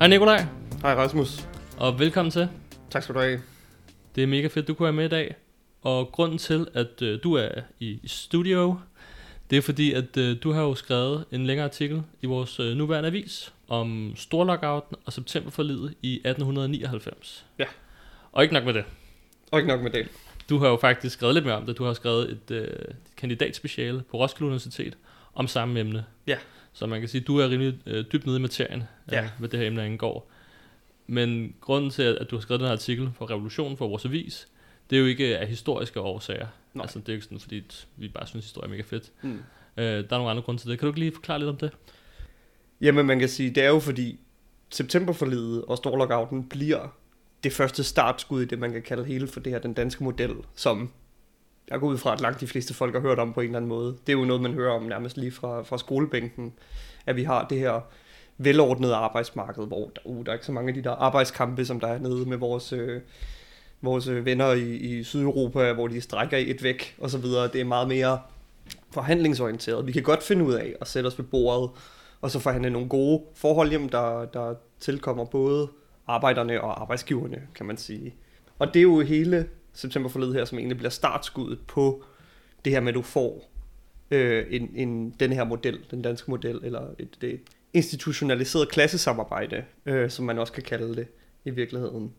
Hej Nikolaj, Hej Rasmus. og velkommen til. Tak skal du have. Det er mega fedt, du kunne være med i dag. Og grunden til, at øh, du er i, studio, det er fordi, at øh, du har jo skrevet en længere artikel i vores øh, nuværende avis om storlockouten og septemberforlidet i 1899. Ja. Og ikke nok med det. Og ikke nok med det. Du har jo faktisk skrevet lidt mere om det. Du har skrevet et øh, kandidatspeciale på Roskilde Universitet om samme emne. Ja. Så man kan sige, at du er rimelig øh, dybt nede i materien, Ja. øh, hvad det her emne angår. Men grunden til, at du har skrevet den her artikel for Revolutionen for vores avis, det er jo ikke af historiske årsager. Nej. Altså, det er jo ikke sådan, fordi vi bare synes, historie er mega fedt. Mm. Øh, der er nogle andre grunde til det. Kan du ikke lige forklare lidt om det? Jamen man kan sige, det er jo fordi septemberforlidet og storlockouten bliver det første startskud i det, man kan kalde hele for det her, den danske model, som jeg går ud fra, at langt de fleste folk har hørt om på en eller anden måde. Det er jo noget, man hører om nærmest lige fra, fra skolebænken, at vi har det her velordnede arbejdsmarked, hvor der, uh, der er ikke så mange af de der arbejdskampe, som der er nede med vores, øh, vores øh, venner i, i Sydeuropa, hvor de strækker i et væk og så videre. Det er meget mere forhandlingsorienteret. Vi kan godt finde ud af at sætte os ved bordet, og så forhandle nogle gode forhold hjem, der, der tilkommer både arbejderne og arbejdsgiverne, kan man sige. Og det er jo hele septemberforledet her, som egentlig bliver startskuddet på det her med, at du får øh, en, en, den her model, den danske model, eller et, et institutionaliseret klassesamarbejde, øh, som man også kan kalde det i virkeligheden.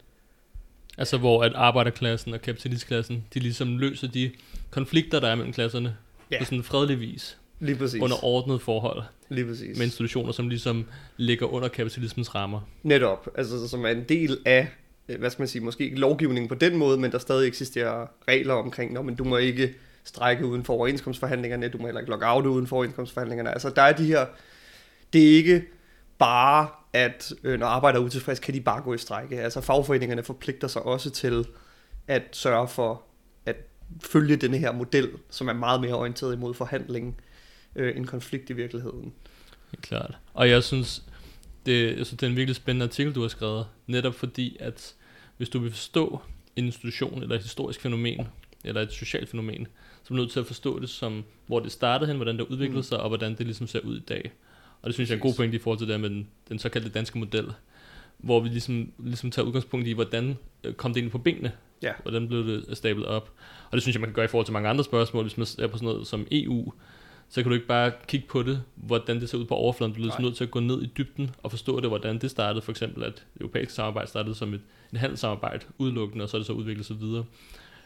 Altså, hvor at arbejderklassen og kapitalistklassen, de ligesom løser de konflikter, der er mellem klasserne Ja. på sådan en fredelig vis, Lige præcis. under ordnede forhold, Lige præcis. med institutioner, som ligesom ligger under kapitalismens rammer. Netop, altså som er en del af, Øh, hvad skal man sige, måske ikke lovgivning på den måde, men der stadig eksisterer regler omkring, når men du må ikke strække uden for overenskomstforhandlingerne, du må heller ikke logge out uden for overenskomstforhandlingerne. Altså der er de her, det er ikke bare, at øh, når arbejdere er utilfredse, kan de bare gå i strække. Altså fagforeningerne forpligter sig også til at sørge for at følge denne her model, som er meget mere orienteret imod forhandling øh, end konflikt i virkeligheden. Helt klart. Og jeg synes, det, jeg synes, det er en virkelig spændende artikel, du har skrevet. Netop fordi, at hvis du vil forstå en institution, eller et historisk fænomen, eller et socialt fænomen, så er du nødt til at forstå det som, hvor det startede hen, hvordan det udviklede Mm. sig, og hvordan det ligesom ser ud i dag. Og det synes jeg er en god pointe i forhold til det med den, den såkaldte danske model, hvor vi ligesom, ligesom tager udgangspunkt i, hvordan øh, kom det egentlig på benene, Ja. hvordan blev det stablet op. Og det synes jeg, man kan gøre i forhold til mange andre spørgsmål, hvis man er på sådan noget som EU, så kan du ikke bare kigge på det, hvordan det ser ud på overfladen. Du er ligesom nødt til at gå ned i dybden og forstå det, hvordan det startede. For eksempel, at det europæiske samarbejde startede som et, et handelssamarbejde udelukkende, og så er det så udviklet sig videre.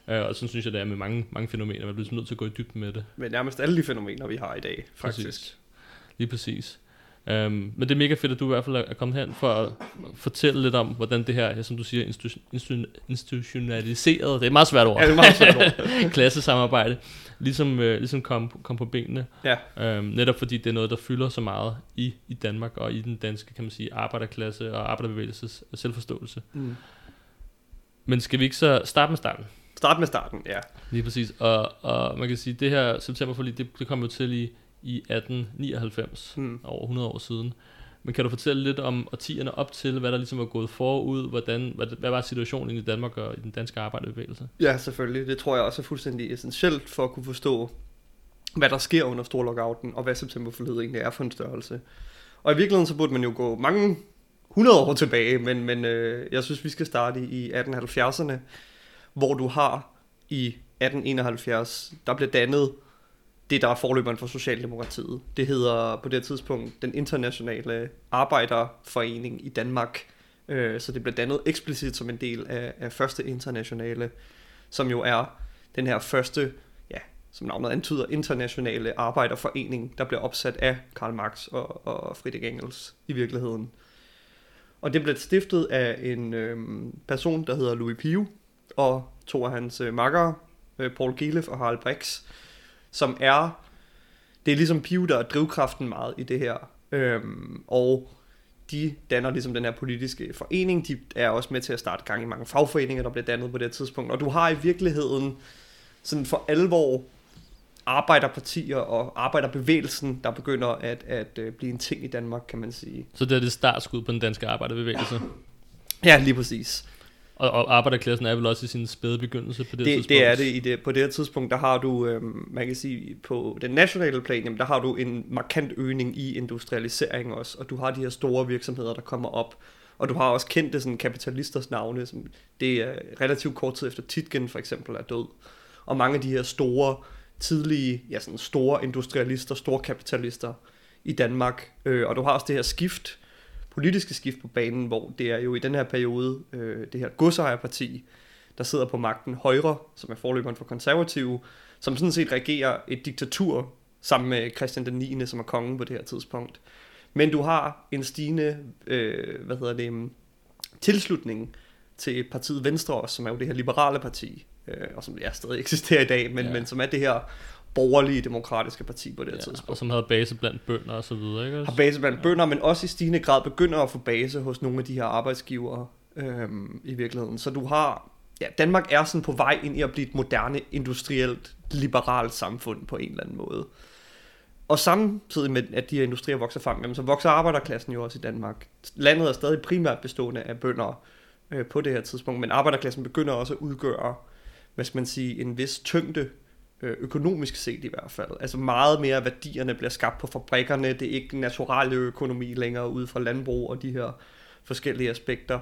Uh, og sådan synes jeg, det er med mange, mange fænomener. Man bliver ligesom nødt til at gå i dybden med det. Med nærmest alle de fænomener, vi har i dag, faktisk. Præcis. Lige præcis. Um, men det er mega fedt, at du i hvert fald er kommet hen for at fortælle lidt om, hvordan det her, som du siger, institu- institu- institutionaliseret, det er et meget svært ord, Ja, det er meget svært ord. klassesamarbejde, ligesom, øh, ligesom kom, kom på benene. Ja. Øhm, netop fordi det er noget, der fylder så meget i, i Danmark og i den danske, kan man sige, arbejderklasse og arbejderbevægelses selvforståelse. Mm. Men skal vi ikke så starte med starten? Start med starten, ja. Lige præcis. Og, og man kan sige, det her septemberforlig, det, det kom jo til i, i 1899, Mm. over 100 år siden. Men kan du fortælle lidt om årtierne op til, hvad der ligesom var gået forud, hvordan, hvad, hvad var situationen i Danmark og i den danske arbejderbevægelse? Ja, selvfølgelig. Det tror jeg også er fuldstændig essentielt for at kunne forstå, hvad der sker under storlockouten, og hvad septemberforledet egentlig er for en størrelse. Og i virkeligheden så burde man jo gå mange 100 år tilbage, men, men øh, jeg synes, vi skal starte i 1870'erne, hvor du har i 1871, der blev dannet det, der er forløberen for Socialdemokratiet. Det hedder på det tidspunkt den internationale arbejderforening i Danmark. Øh, så det blev dannet eksplicit som en del af, af første internationale, som jo er den her første, ja, som navnet antyder, internationale arbejderforening, der blev opsat af Karl Marx og, og Friedrich Engels i virkeligheden. Og det blev stiftet af en øh, person, der hedder Louis Pio, og to af hans øh, makkere, øh, Paul Gelef og Harald Brix, som er, det er ligesom Pio, der er drivkraften meget i det her. Øhm, og de danner ligesom den her politiske forening. De er også med til at starte gang i mange fagforeninger, der bliver dannet på det tidspunkt. Og du har i virkeligheden sådan for alvor arbejderpartier og arbejderbevægelsen, der begynder at, at øh, blive en ting i Danmark, kan man sige. Så det er det startskud på den danske arbejderbevægelse. Ja, lige præcis. Og, og arbejderklassen er vel også i sin spæde begyndelse på det, Det, tidspunkt. det er det, i det. På det her tidspunkt, der har du, øhm, man kan sige, på den nationale plan, jamen, der har du en markant øgning i industrialisering også, og du har de her store virksomheder, der kommer op, Og du har også kendte sådan kapitalisters navne, som det er relativt kort tid efter Titgen for eksempel er død. Og mange af de her store, tidlige, ja sådan store industrialister, store kapitalister i Danmark. Øh, og du har også det her skift, politiske skift på banen, hvor det er jo i den her periode, øh, det her godsejerparti, der sidder på magten, Højre, som er forløberen for konservative, som sådan set regerer et diktatur sammen med Christian den 9., som er kongen på det her tidspunkt. Men du har en stigende, øh, hvad hedder det, tilslutning til partiet Venstre som er jo det her liberale parti, øh, og som ja, stadig eksisterer i dag, men, ja. men som er det her borgerlige demokratiske parti på det her ja, tidspunkt. Og som havde base blandt bønder og så videre, ikke? Har base blandt ja. bønder, men også i stigende grad begynder at få base hos nogle af de her arbejdsgivere øhm, i virkeligheden. Så du har, ja, Danmark er sådan på vej ind i at blive et moderne, industrielt, liberalt samfund på en eller anden måde. Og samtidig med, at de her industrier vokser frem, jamen, så vokser arbejderklassen jo også i Danmark. Landet er stadig primært bestående af bønder øh, på det her tidspunkt, men arbejderklassen begynder også at udgøre, hvad skal man sige, en vis tyngde Øh, økonomisk set i hvert fald. Altså meget mere værdierne bliver skabt på fabrikkerne, det er ikke naturale økonomi længere ud fra landbrug og de her forskellige aspekter.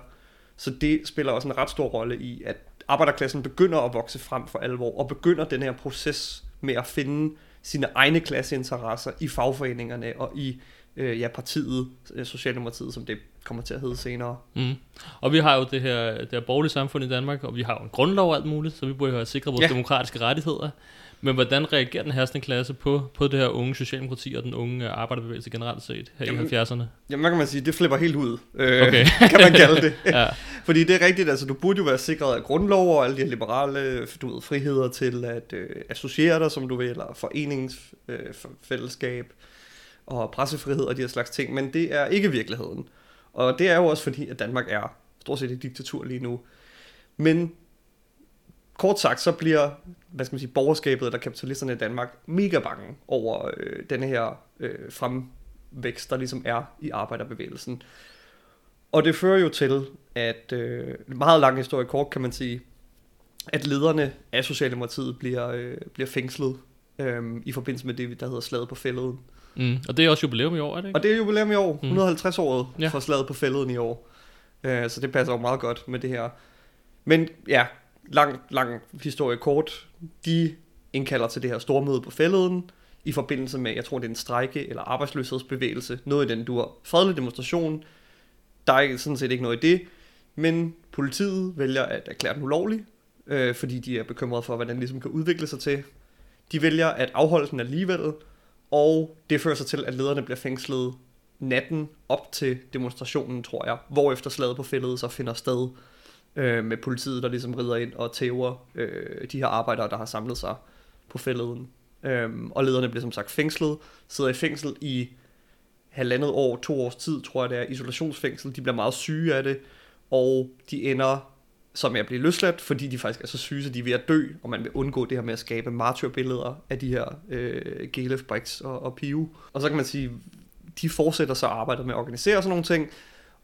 Så det spiller også en ret stor rolle i, at arbejderklassen begynder at vokse frem for alvor, og begynder den her proces med at finde sine egne klasseinteresser i fagforeningerne og i øh, ja, partiet, øh, Socialdemokratiet, som det kommer til at hedde senere. Mm. Og vi har jo det her, det her borgerlige samfund i Danmark, og vi har jo en grundlov og alt muligt, så vi burde jo have sikret vores ja. demokratiske rettigheder. Men hvordan reagerer den herskende klasse på, på det her unge socialdemokrati og den unge arbejderbevægelse generelt set her jamen, i 70'erne? Jamen, kan man sige? Det flipper helt ud, øh, okay. kan man kalde det. ja. Fordi det er rigtigt, altså du burde jo være sikret af grundlov og alle de her liberale du ved, friheder til at øh, associere dig, som du vil, eller foreningsfællesskab øh, og pressefrihed og de her slags ting, men det er ikke virkeligheden. Og det er jo også fordi, at Danmark er stort set et diktatur lige nu. Men kort sagt, så bliver hvad skal man sige, borgerskabet eller kapitalisterne i Danmark mega bange over øh, denne her øh, fremvækst, der ligesom er i arbejderbevægelsen. Og det fører jo til, at øh, meget lang historie kort kan man sige, at lederne af Socialdemokratiet bliver, øh, bliver fængslet øh, i forbindelse med det, der hedder slaget på fælleden. Mm. Og det er også jubilæum i år, er det ikke? Og det er jubilæum i år, mm. 150 året ja. for slaget på fælleden i år. Øh, så det passer jo meget godt med det her. Men ja, lang, lang historie kort, de indkalder til det her stormøde på fælleden, i forbindelse med, jeg tror det er en strejke eller arbejdsløshedsbevægelse, noget i den du har fredelig demonstration, der er sådan set ikke noget i det, men politiet vælger at erklære den ulovlig, øh, fordi de er bekymrede for, hvad den ligesom kan udvikle sig til. De vælger at afholde den alligevel, og det fører sig til, at lederne bliver fængslet natten op til demonstrationen, tror jeg, hvor efter slaget på fældet så finder sted øh, med politiet, der ligesom rider ind og tæver øh, de her arbejdere, der har samlet sig på fælleden. Øh, og lederne bliver som sagt fængslet, sidder i fængsel i halvandet år, to års tid, tror jeg det er, isolationsfængsel. De bliver meget syge af det, og de ender som er bliver løsladt, fordi de faktisk er så syge, så de er ved at dø, og man vil undgå det her med at skabe martyrbilleder af de her øh, Gelef, Brix og, og Piu. Og så kan man sige, de fortsætter så arbejdet med at organisere sådan nogle ting,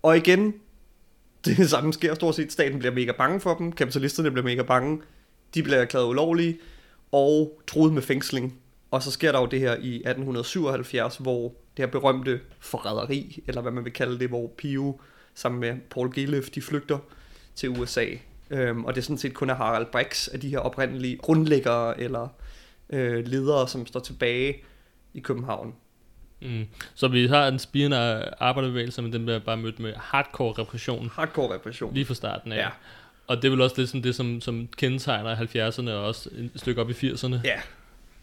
og igen, det samme sker stort set. Staten bliver mega bange for dem, kapitalisterne bliver mega bange, de bliver erklæret ulovlige, og truet med fængsling. Og så sker der jo det her i 1877, hvor det her berømte forræderi, eller hvad man vil kalde det, hvor Pio sammen med Paul Gelef, de flygter til USA. Øhm, og det er sådan set kun er Harald Brix af de her oprindelige grundlæggere eller øh, ledere, som står tilbage i København. Mm. Så vi har en spirende arbejderbevægelse, men den bliver bare mødt med hardcore repression. Hardcore repression. Lige fra starten af. Ja. Og det er vel også lidt sådan det, som, som kendetegner 70'erne og også et stykke op i 80'erne. Ja,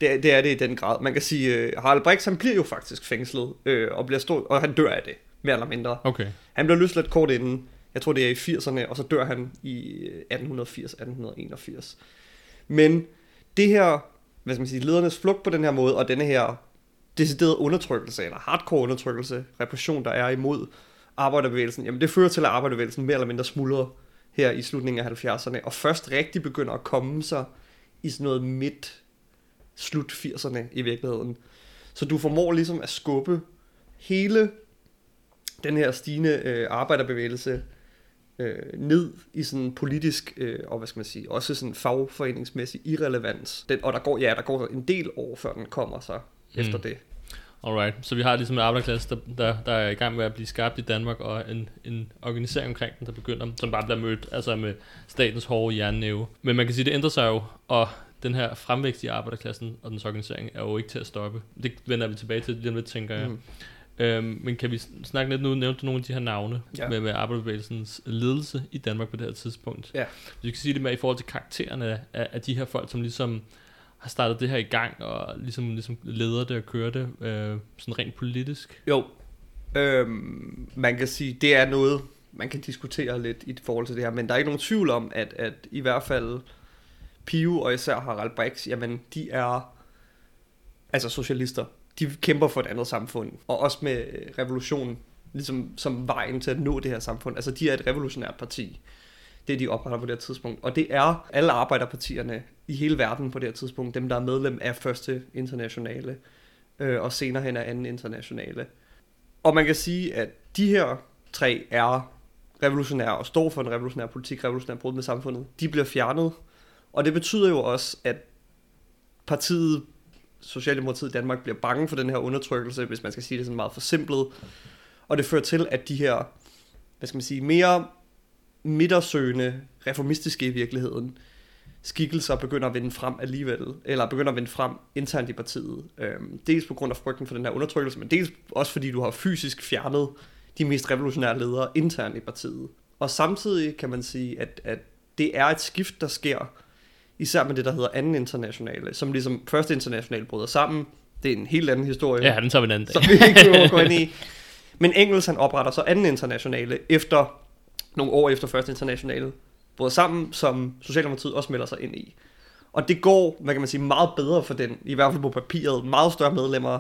det, det er det i den grad. Man kan sige, uh, Harald Brix, han bliver jo faktisk fængslet, øh, og, bliver stor, og han dør af det, mere eller mindre. Okay. Han bliver løsladt kort inden, jeg tror det er i 80'erne, og så dør han i øh, 1880-1881. Men det her, hvad skal man sige, ledernes flugt på den her måde, og denne her decideret undertrykkelse, eller hardcore undertrykkelse, repression, der er imod arbejderbevægelsen, jamen det fører til, at arbejderbevægelsen mere eller mindre smuldrer her i slutningen af 70'erne, og først rigtig begynder at komme sig i sådan noget midt, slut 80'erne i virkeligheden. Så du formår ligesom at skubbe hele den her stigende øh, arbejderbevægelse øh, ned i sådan politisk øh, og hvad skal man sige, også sådan fagforeningsmæssig irrelevans. Den, og der går, ja, der går en del år, før den kommer sig mm. efter det. Alright, så vi har ligesom en arbejderklasse, der, der, der er i gang med at blive skabt i Danmark, og en, en organisering omkring den, der begynder, som bare bliver mødt altså med statens hårde jernnæve. Men man kan sige, det ændrer sig jo, og den her fremvækst i arbejderklassen og dens organisering er jo ikke til at stoppe. Det vender vi tilbage til lige om lidt, tænker jeg. Mm. Øhm, men kan vi snakke lidt nu, nævnte du nogle af de her navne ja. med, med arbejderbevægelsens ledelse i Danmark på det her tidspunkt. Ja. Vi kan sige det med i forhold til karaktererne af, af de her folk, som ligesom har startet det her i gang, og ligesom, ligesom leder det og kører det, øh, sådan rent politisk? Jo, øhm, man kan sige, det er noget, man kan diskutere lidt i forhold til det her, men der er ikke nogen tvivl om, at, at i hvert fald Pio og især Harald Brix, jamen de er altså socialister. De kæmper for et andet samfund, og også med øh, revolutionen ligesom som vejen til at nå det her samfund. Altså de er et revolutionært parti. Det er de opretter på det her tidspunkt. Og det er alle arbejderpartierne i hele verden på det her tidspunkt, dem der er medlem af første internationale, øh, og senere hen af anden internationale. Og man kan sige, at de her tre er revolutionære og står for en revolutionær politik, revolutionær brud med samfundet. De bliver fjernet, og det betyder jo også, at partiet, Socialdemokratiet i Danmark, bliver bange for den her undertrykkelse, hvis man skal sige det sådan meget forsimplet. Og det fører til, at de her, hvad skal man sige, mere midtersøgende, reformistiske i virkeligheden, skikkelser begynder at vende frem alligevel, eller begynder at vende frem internt i partiet. Øhm, dels på grund af frygten for den her undertrykkelse, men dels også fordi du har fysisk fjernet de mest revolutionære ledere internt i partiet. Og samtidig kan man sige, at, at det er et skift, der sker, især med det, der hedder anden internationale, som ligesom første internationale bryder sammen. Det er en helt anden historie. Ja, den tager vi en anden dag. Som vi ikke gå ind i. Men Engels han opretter så anden internationale efter nogle år efter første internationale bryder sammen, som Socialdemokratiet også melder sig ind i. Og det går, hvad kan man sige, meget bedre for den, i hvert fald på papiret, meget større medlemmer.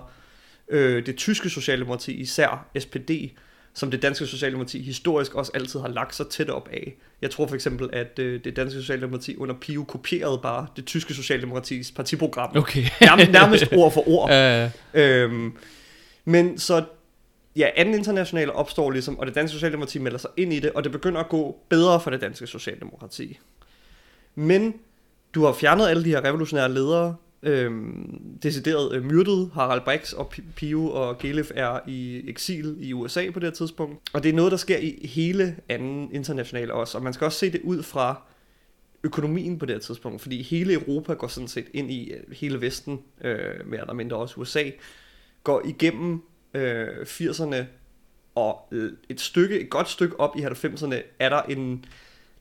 Øh, det tyske Socialdemokrati, især SPD, som det danske Socialdemokrati historisk også altid har lagt sig tæt op af. Jeg tror for eksempel, at øh, det danske Socialdemokrati under Pio kopierede bare det tyske Socialdemokratis partiprogram. Okay. nærmest, nærmest ord for ord. Uh. Øhm, men så ja, anden internationale opstår ligesom, og det danske Socialdemokrati melder sig ind i det, og det begynder at gå bedre for det danske Socialdemokrati. Men du har fjernet alle de her revolutionære ledere, øhm, decideret øh, myrdet Harald Brix og Pio og Gelef er i eksil i USA på det her tidspunkt. Og det er noget, der sker i hele anden internationale også, og man skal også se det ud fra økonomien på det her tidspunkt, fordi hele Europa går sådan set ind i, øh, hele Vesten, øh, mere eller mindre også USA, går igennem øh, 80'erne, og øh, et stykke, et godt stykke op i 90'erne, er der en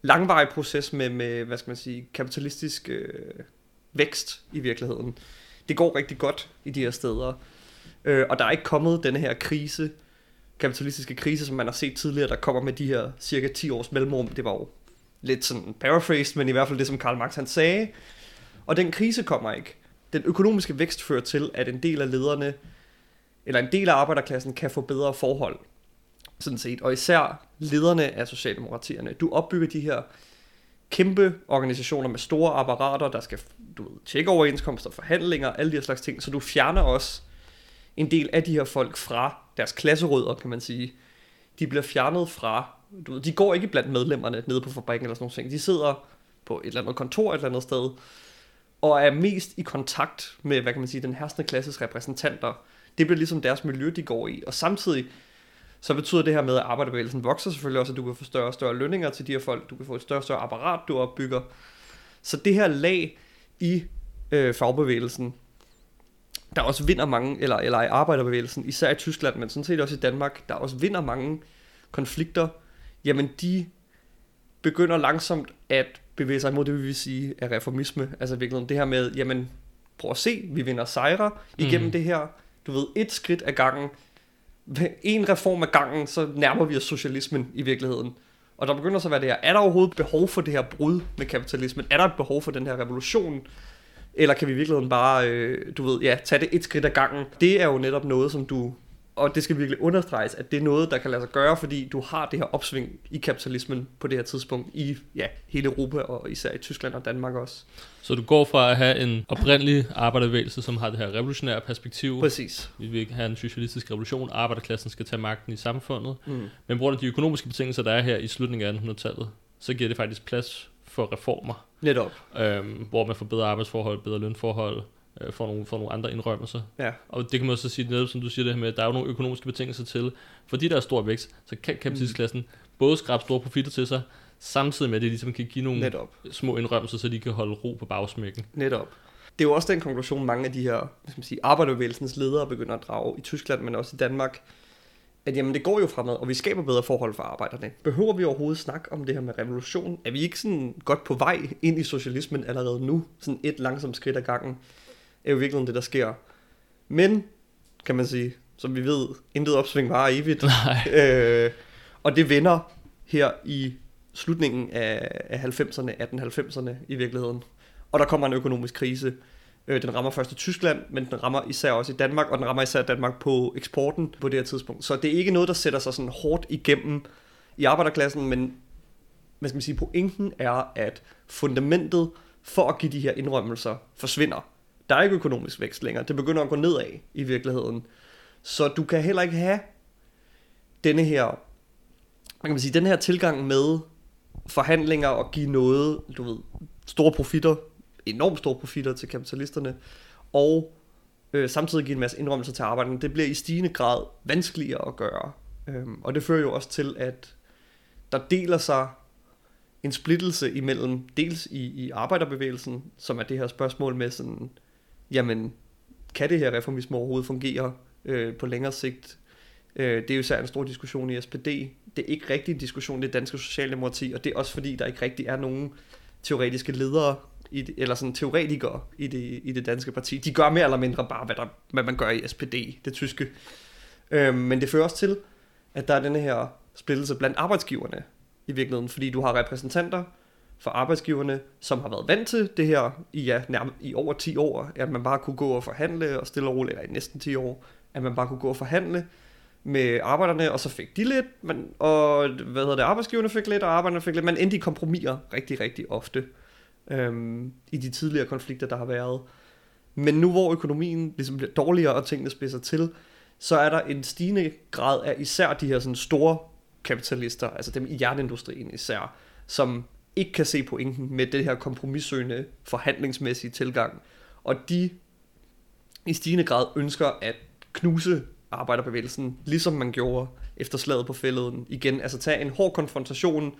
langvarig proces med, med hvad skal man sige, kapitalistisk øh, vækst i virkeligheden. Det går rigtig godt i de her steder, øh, og der er ikke kommet den her krise, kapitalistiske krise, som man har set tidligere, der kommer med de her cirka 10 års mellemrum. Det var jo lidt sådan paraphrased, men i hvert fald det, som Karl Marx han sagde. Og den krise kommer ikke. Den økonomiske vækst fører til, at en del af lederne eller en del af arbejderklassen kan få bedre forhold, sådan set. Og især lederne af Socialdemokratierne. Du opbygger de her kæmpe organisationer med store apparater, der skal du ved, tjekke overenskomster, forhandlinger, alle de her slags ting. Så du fjerner også en del af de her folk fra deres klasserødder, kan man sige. De bliver fjernet fra, du ved, de går ikke blandt medlemmerne nede på fabrikken eller sådan noget. De sidder på et eller andet kontor et eller andet sted, og er mest i kontakt med, hvad kan man sige, den herskende klasses repræsentanter, det bliver ligesom deres miljø, de går i. Og samtidig, så betyder det her med, at arbejderbevægelsen vokser selvfølgelig også, at du kan få større og større lønninger til de her folk, du kan få et større og større apparat, du opbygger. Så det her lag i øh, fagbevægelsen, der også vinder mange, eller, eller i arbejderbevægelsen, især i Tyskland, men sådan set også i Danmark, der også vinder mange konflikter, jamen de begynder langsomt at bevæge sig imod det, vi vil sige, er reformisme. Altså virkelig det her med, jamen prøv at se, vi vinder sejre igennem mm. det her, du ved, et skridt ad gangen, en reform ad gangen, så nærmer vi os socialismen i virkeligheden. Og der begynder så at være det her, er der overhovedet behov for det her brud med kapitalismen? Er der et behov for den her revolution? Eller kan vi i virkeligheden bare, øh, du ved, ja, tage det et skridt ad gangen? Det er jo netop noget, som du og det skal virkelig understreges, at det er noget, der kan lade sig gøre, fordi du har det her opsving i kapitalismen på det her tidspunkt i ja, hele Europa, og især i Tyskland og Danmark også. Så du går fra at have en oprindelig arbejderbevægelse, som har det her revolutionære perspektiv. Præcis. Vi vil have en socialistisk revolution, arbejderklassen skal tage magten i samfundet. Mm. Men på grund af de økonomiske betingelser, der er her i slutningen af 1800-tallet, så giver det faktisk plads for reformer. Netop. Øhm, hvor man får bedre arbejdsforhold, bedre lønforhold, øh, får, nogle, får nogle andre indrømmelser. Ja. Og det kan man også sige, netop som du siger det her med, at der er jo nogle økonomiske betingelser til, fordi der er stor vækst, så kan kapitalistklassen mm. både skrabe store profitter til sig, samtidig med at det ligesom kan give nogle Netop. små indrømmelser, så de kan holde ro på bagsmækken. Netop. Det er jo også den konklusion, mange af de her hvad skal man sige, arbejderbevægelsens ledere begynder at drage i Tyskland, men også i Danmark, at jamen, det går jo fremad, og vi skaber bedre forhold for arbejderne. Behøver vi overhovedet snakke om det her med revolution? Er vi ikke sådan godt på vej ind i socialismen allerede nu? Sådan et langsomt skridt ad gangen er jo virkelig det, der sker. Men, kan man sige, som vi ved, intet opsving var evigt. Nej. Øh, og det vender her i slutningen af, af 90'erne, 1890'erne i virkeligheden. Og der kommer en økonomisk krise. Øh, den rammer først i Tyskland, men den rammer især også i Danmark, og den rammer især Danmark på eksporten på det her tidspunkt. Så det er ikke noget, der sætter sig sådan hårdt igennem i arbejderklassen, men hvad skal man sige, pointen er, at fundamentet for at give de her indrømmelser forsvinder. Der er ikke økonomisk vækst længere. Det begynder at gå nedad i virkeligheden. Så du kan heller ikke have denne her, man kan man sige, den her tilgang med forhandlinger og give noget, du ved, store profitter, enormt store profitter til kapitalisterne, og øh, samtidig give en masse indrømmelser til arbejderne. Det bliver i stigende grad vanskeligere at gøre. Øhm, og det fører jo også til, at der deler sig en splittelse imellem, dels i, i arbejderbevægelsen, som er det her spørgsmål med sådan, jamen, kan det her reformisme overhovedet fungere øh, på længere sigt? Øh, det er jo især en stor diskussion i SPD. Det er ikke rigtig en diskussion i det danske socialdemokrati, og det er også fordi, der ikke rigtig er nogen teoretiske ledere, i det, eller sådan teoretikere i det, i det danske parti. De gør mere eller mindre bare, hvad, der, hvad man gør i SPD, det tyske. Øh, men det fører også til, at der er denne her splittelse blandt arbejdsgiverne i virkeligheden, fordi du har repræsentanter for arbejdsgiverne, som har været vant til det her i, ja, nærmest i over 10 år, at man bare kunne gå og forhandle, og stille og roligt, eller i næsten 10 år, at man bare kunne gå og forhandle med arbejderne, og så fik de lidt, men, og hvad hedder det, arbejdsgiverne fik lidt, og arbejderne fik lidt. Man endte i kompromiser rigtig, rigtig ofte øhm, i de tidligere konflikter, der har været. Men nu hvor økonomien ligesom bliver dårligere, og tingene spidser til, så er der en stigende grad af især de her sådan store kapitalister, altså dem i jernindustrien især, som ikke kan se pointen med det her kompromissøgende forhandlingsmæssige tilgang. Og de i stigende grad ønsker at knuse arbejderbevægelsen, ligesom man gjorde efter slaget på fælleden igen. Altså tage en hård konfrontation,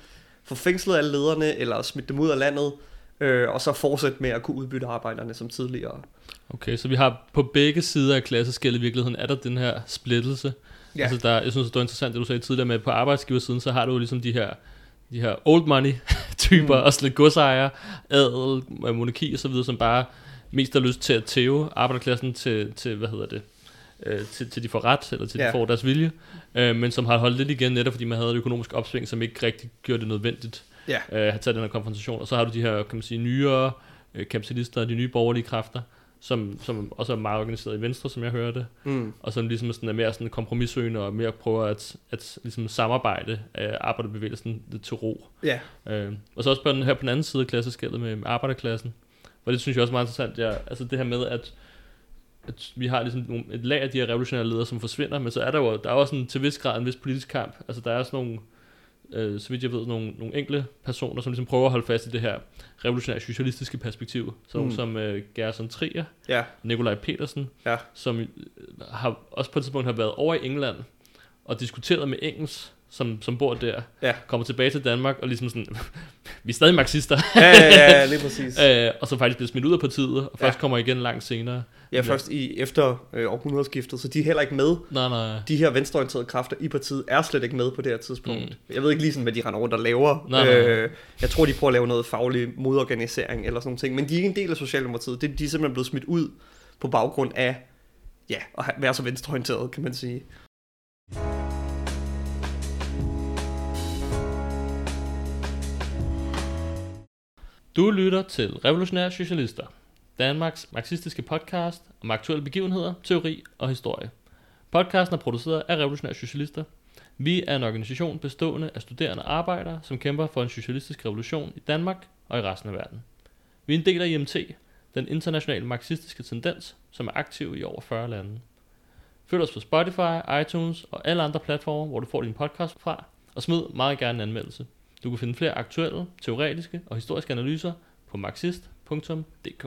få fængslet alle lederne, eller smidt dem ud af landet, øh, og så fortsætte med at kunne udbytte arbejderne som tidligere. Okay, så vi har på begge sider af klasseskældet i virkeligheden, er der den her splittelse. Ja. Altså der, jeg synes, det var interessant, det du sagde tidligere med, at på arbejdsgiversiden, så har du jo ligesom de her, de her old money typer, mm. også lidt godsejere, adel, monarki og så videre, som bare mest har lyst til at tæve arbejderklassen til, til hvad hedder det, øh, til, til de får ret, eller til Ja. de får deres vilje, øh, men som har holdt lidt igen, netop fordi man havde et økonomisk opsving, som ikke rigtig gjorde det nødvendigt Ja. øh, at tage den her konfrontation. Og så har du de her, kan man sige, nyere øh, kapitalister, de nye borgerlige kræfter, som, som også er meget organiseret i Venstre, som jeg hørte, Mm. og som ligesom sådan er mere sådan kompromissøgende og mere prøver at, at ligesom samarbejde øh, arbejderbevægelsen til ro. Ja. Øh, og så også på den her på den anden side af klasseskældet med, arbejderklassen, hvor det synes jeg også er meget interessant, ja, altså det her med, at, at vi har ligesom nogle, et lag af de her revolutionære ledere, som forsvinder, men så er der jo der er også en, til vis grad en vis politisk kamp. Altså der er sådan nogle, øh, så vidt jeg ved, nogle, nogle enkle personer, som ligesom prøver at holde fast i det her revolutionære socialistiske perspektiv. Så Mm. som øh, Gerson Trier, Ja. Nikolaj Petersen, Ja. som øh, har også på et tidspunkt har været over i England og diskuteret med Engels, som, som bor der, Ja. kommer tilbage til Danmark og ligesom sådan, vi er stadig marxister, Ja, ja, ja, lige præcis. øh, og så faktisk bliver smidt ud af partiet, og først Ja. kommer igen langt senere. Ja, først i, efter øh, århundredeskiftet, så de er heller ikke med. Nej, nej, De her venstreorienterede kræfter i partiet er slet ikke med på det her tidspunkt. Mm. Jeg ved ikke lige sådan, hvad de render rundt og laver. Nej, nej. Øh, jeg tror, de prøver at lave noget faglig modorganisering eller sådan noget ting, men de er ikke en del af Socialdemokratiet. Det, de er simpelthen blevet smidt ud på baggrund af ja, at være så venstreorienteret, kan man sige. Du lytter til Revolutionære Socialister, Danmarks marxistiske podcast om aktuelle begivenheder, teori og historie. Podcasten er produceret af Revolutionære Socialister. Vi er en organisation bestående af studerende og arbejdere, som kæmper for en socialistisk revolution i Danmark og i resten af verden. Vi er en del af IMT, den internationale marxistiske tendens, som er aktiv i over 40 lande. Følg os på Spotify, iTunes og alle andre platforme, hvor du får din podcast fra, og smid meget gerne en anmeldelse. Du kan finde flere aktuelle, teoretiske og historiske analyser på marxist.dk.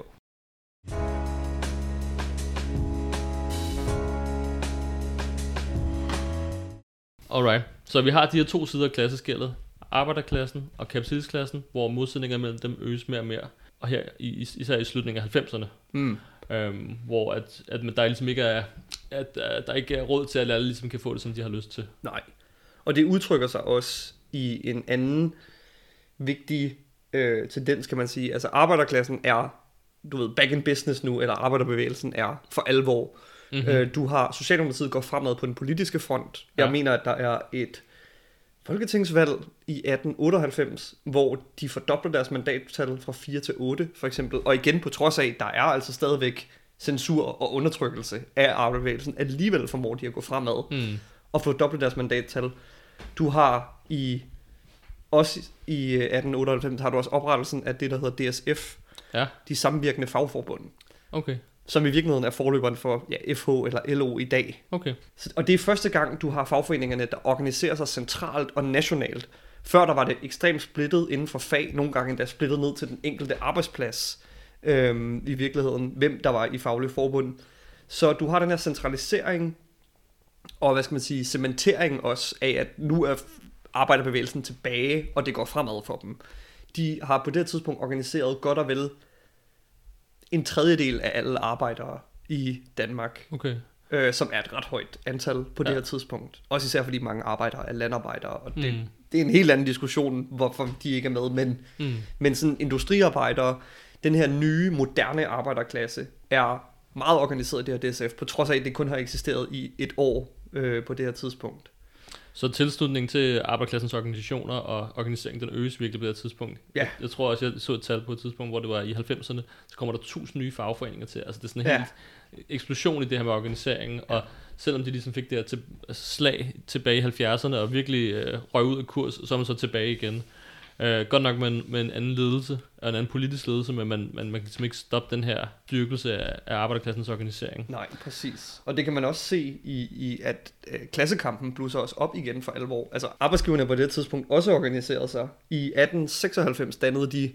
Alright, så vi har de her to sider af klasseskældet. Arbejderklassen og kapitalistklassen, hvor modsætninger mellem dem øges mere og mere. Og her is- især i slutningen af 90'erne. Mm. Øhm, hvor at, at der ligesom ikke er, at, at der ikke er råd til, at alle ligesom kan få det, som de har lyst til. Nej, og det udtrykker sig også i en anden vigtig øh, tendens, kan man sige. Altså arbejderklassen er, du ved, back in business nu, eller arbejderbevægelsen er for alvor. Mm-hmm. Øh, du har, Socialdemokratiet går fremad på den politiske front. Jeg Ja. mener, at der er et folketingsvalg i 1898, hvor de fordobler deres mandattal fra 4 til 8, for eksempel. Og igen på trods af, der er altså stadigvæk censur og undertrykkelse af arbejderbevægelsen, alligevel formår de at gå fremad Mm. og fordoble deres mandattal. Du har i også i øh, 1898 har du også oprettelsen af det, der hedder DSF, Ja, de samvirkende fagforbund, okay. som i virkeligheden er forløberen for ja, FH eller LO i dag. Okay. Og det er første gang, du har fagforeningerne, der organiserer sig centralt og nationalt. Før der var det ekstremt splittet inden for fag, nogle gange endda splittet ned til den enkelte arbejdsplads øhm, i virkeligheden, hvem der var i faglige forbund. Så du har den her centralisering og hvad skal man sige, cementering også af, at nu er arbejderbevægelsen tilbage, og det går fremad for dem. De har på det her tidspunkt organiseret godt og vel en tredjedel af alle arbejdere i Danmark Okay. øh, som er et ret højt antal på det Ja. her tidspunkt. Også især fordi mange arbejdere er landarbejdere, og det, Mm. det er en helt anden diskussion, hvorfor de ikke er med, men, Mm. men sådan industriarbejdere, den her nye, moderne arbejderklasse, er meget organiseret i det her DSF, på trods af, at det kun har eksisteret i et år øh, på det her tidspunkt. Så tilslutningen til arbejderklassens organisationer og organiseringen, den øges virkelig på det her tidspunkt. Ja. Jeg, jeg tror også, jeg så et tal på et tidspunkt, hvor det var i 90'erne, så kommer der 1000 nye fagforeninger til. Altså det er sådan en Ja. helt eksplosion i det her med organiseringen, og selvom de ligesom fik det her til, altså slag tilbage i 70'erne og virkelig øh, røg ud af kurs, så er man så tilbage igen. Øh, godt nok med en, med en anden ledelse, og en anden politisk ledelse, men man, man, man kan ligesom ikke stoppe den her styrkelse af, af arbejderklassens organisering. Nej, præcis. Og det kan man også se i, i at øh, klassekampen blusser også op igen for alvor. Altså arbejdsgiverne på det tidspunkt også organiserede sig. I 1896 dannede de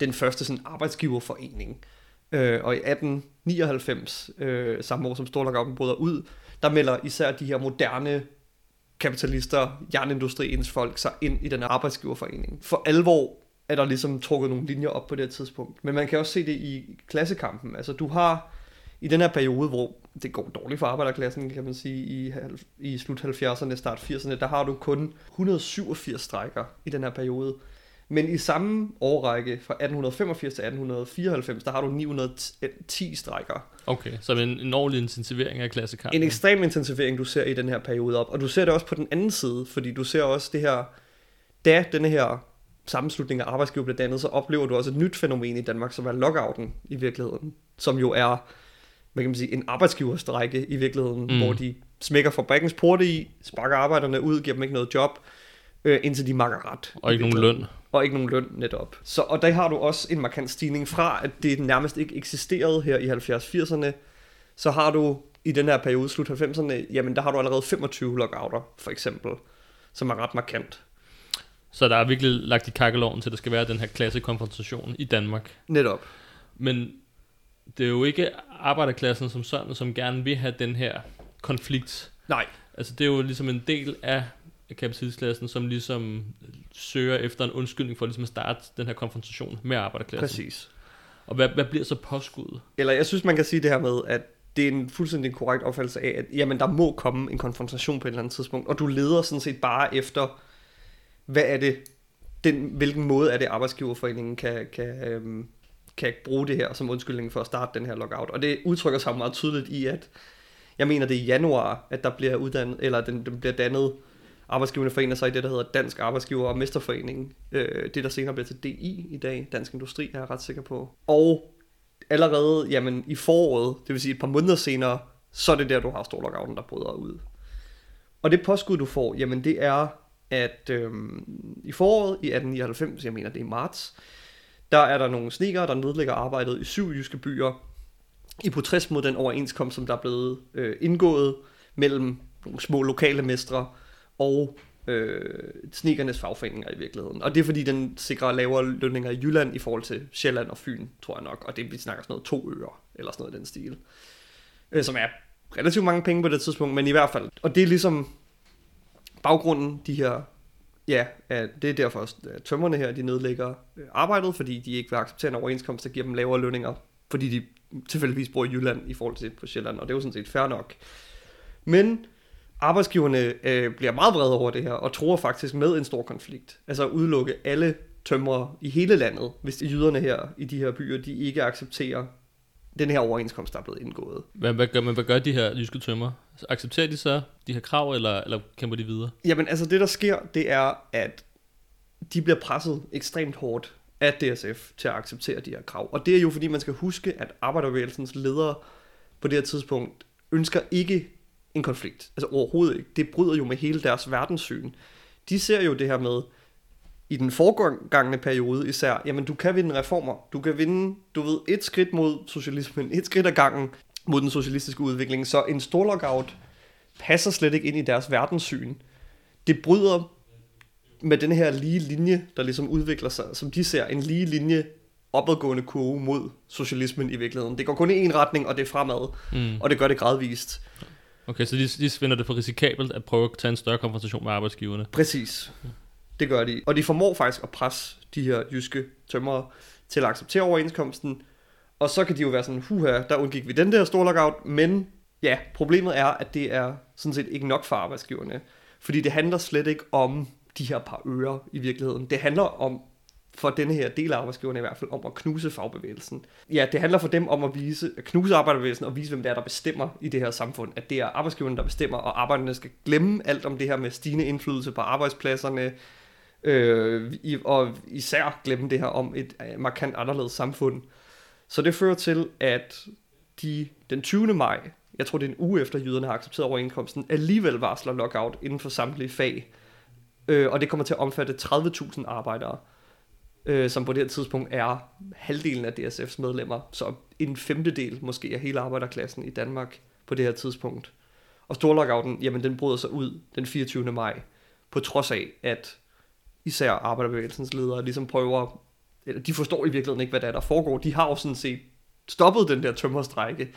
den første sådan arbejdsgiverforening. Øh, og i 1899, øh, samme år som Storlockouten bryder ud, der melder især de her moderne kapitalister, jernindustriens folk sig ind i den her arbejdsgiverforening. For alvor er der ligesom trukket nogle linjer op på det her tidspunkt. Men man kan også se det i klassekampen. Altså du har i den her periode, hvor det går dårligt for arbejderklassen, kan man sige, i, i slut 70'erne, start 80'erne, der har du kun 187 strækker i den her periode. Men i samme årrække, fra 1885 til 1894, der har du 910 strækker. Okay, så en, en ordentlig intensivering af klassekampen. En ekstrem intensivering, du ser i den her periode op. Og du ser det også på den anden side, fordi du ser også det her, da denne her sammenslutning af arbejdsgiver blev dannet, så oplever du også et nyt fænomen i Danmark, som er lockouten i virkeligheden. Som jo er, hvad kan man sige, en arbejdsgiverstrække i virkeligheden, Mm. hvor de smækker fabrikkens porte i, sparker arbejderne ud, giver dem ikke noget job, øh, indtil de makker ret. Og ikke nogen løn. Og ikke nogen løn netop. Så, og der har du også en markant stigning fra, at det nærmest ikke eksisterede her i 70-80'erne, så har du i den her periode, slut 90'erne, jamen der har du allerede 25 lockouter, for eksempel, som er ret markant. Så der er virkelig lagt i kakkeloven til, at der skal være den her klassekonfrontation i Danmark. Netop. Men det er jo ikke arbejderklassen som sådan, som gerne vil have den her konflikt. Nej, Altså det er jo ligesom en del af kapitalistklassen, som ligesom søger efter en undskyldning for ligesom at starte den her konfrontation med arbejderklassen. præcis. Og hvad, hvad bliver så påskuddet? Eller jeg synes, man kan sige det her med, at det er en fuldstændig korrekt opfattelse af, at jamen, der må komme en konfrontation på et eller andet tidspunkt, og du leder sådan set bare efter, hvad er det, den, hvilken måde er det, arbejdsgiverforeningen kan, kan, øhm, kan bruge det her som undskyldning for at starte den her lockout. Og det udtrykker sig meget tydeligt i, at jeg mener, det er i januar, at der bliver uddannet, eller den, den bliver dannet, arbejdsgiverne forener sig i det, der hedder Dansk Arbejdsgiver- og Mesterforeningen. Øh, det, der senere bliver til DI i dag, Dansk Industri, er jeg ret sikker på. Og allerede jamen, i foråret, det vil sige et par måneder senere, så er det der, du har storlockouten, der bryder ud. Og det påskud, du får, jamen det er, at øhm, i foråret i 1899, jeg mener det er i marts, der er der nogle snikere, der nedlægger arbejdet i syv jyske byer, i protest mod den overenskomst, som der er blevet øh, indgået mellem nogle små lokale mestre og øh, snikernes fagforeninger i virkeligheden. Og det er fordi, den sikrer lavere lønninger i Jylland i forhold til Sjælland og Fyn, tror jeg nok. Og det vi snakker sådan noget to øre, eller sådan noget i den stil. Øh, som er relativt mange penge på det tidspunkt, men i hvert fald. Og det er ligesom baggrunden, de her, ja, det er derfor, at tømmerne her, de nedlægger øh, arbejdet, fordi de ikke vil acceptere en overenskomst, der giver dem lavere lønninger, fordi de tilfældigvis bor i Jylland i forhold til på Sjælland, og det er jo sådan set fair nok. Men arbejdsgiverne øh, bliver meget vrede over det her, og tror faktisk med en stor konflikt. Altså at udelukke alle tømrere i hele landet, hvis de jyderne her i de her byer, de ikke accepterer den her overenskomst, der er blevet indgået. Hvad, hvad, gør, men hvad gør de her jyske tømmer? Altså, accepterer de så de her krav, eller, eller kæmper de videre? Jamen altså det, der sker, det er, at de bliver presset ekstremt hårdt af DSF til at acceptere de her krav. Og det er jo fordi, man skal huske, at arbejderbevægelsens ledere på det her tidspunkt ønsker ikke en konflikt. Altså overhovedet ikke. Det bryder jo med hele deres verdenssyn. De ser jo det her med, i den foregående periode især, jamen du kan vinde reformer. Du kan vinde, du ved, et skridt mod socialismen, et skridt ad gangen mod den socialistiske udvikling. Så en stor lockout passer slet ikke ind i deres verdenssyn. Det bryder med den her lige linje, der ligesom udvikler sig, som de ser, en lige linje opadgående kurve mod socialismen i virkeligheden. Det går kun i en retning, og det er fremad, Mm. og det gør det gradvist. Okay, så de, de finder det for risikabelt at prøve at tage en større konfrontation med arbejdsgiverne. Præcis. Det gør de. Og de formår faktisk at presse de her jyske tømrere til at acceptere overenskomsten. Og så kan de jo være sådan, huha, der undgik vi den der store lockout. Men ja, problemet er, at det er sådan set ikke nok for arbejdsgiverne. Fordi det handler slet ikke om de her par øre i virkeligheden. Det handler om, for denne her del af arbejdsgiverne i hvert fald, om at knuse fagbevægelsen. Ja, det handler for dem om at, vise, at knuse arbejderbevægelsen og vise, hvem det er, der bestemmer i det her samfund. At det er arbejdsgiverne, der bestemmer, og arbejderne skal glemme alt om det her med stigende indflydelse på arbejdspladserne, øh, og især glemme det her om et øh, markant anderledes samfund. Så det fører til, at de den 20. maj, jeg tror det er en uge efter jyderne har accepteret overenskomsten, alligevel varsler lockout inden for samtlige fag. Øh, og det kommer til at omfatte 30.000 arbejdere, øh, som på det her tidspunkt er halvdelen af DSF's medlemmer. Så en femtedel måske af hele arbejderklassen i Danmark på det her tidspunkt. Og storlockouten, jamen den bryder sig ud den 24. maj, på trods af, at især arbejderbevægelsens ledere ligesom prøver, eller de forstår i virkeligheden ikke, hvad der er, der foregår. De har jo sådan set stoppet den der tømmerstrække,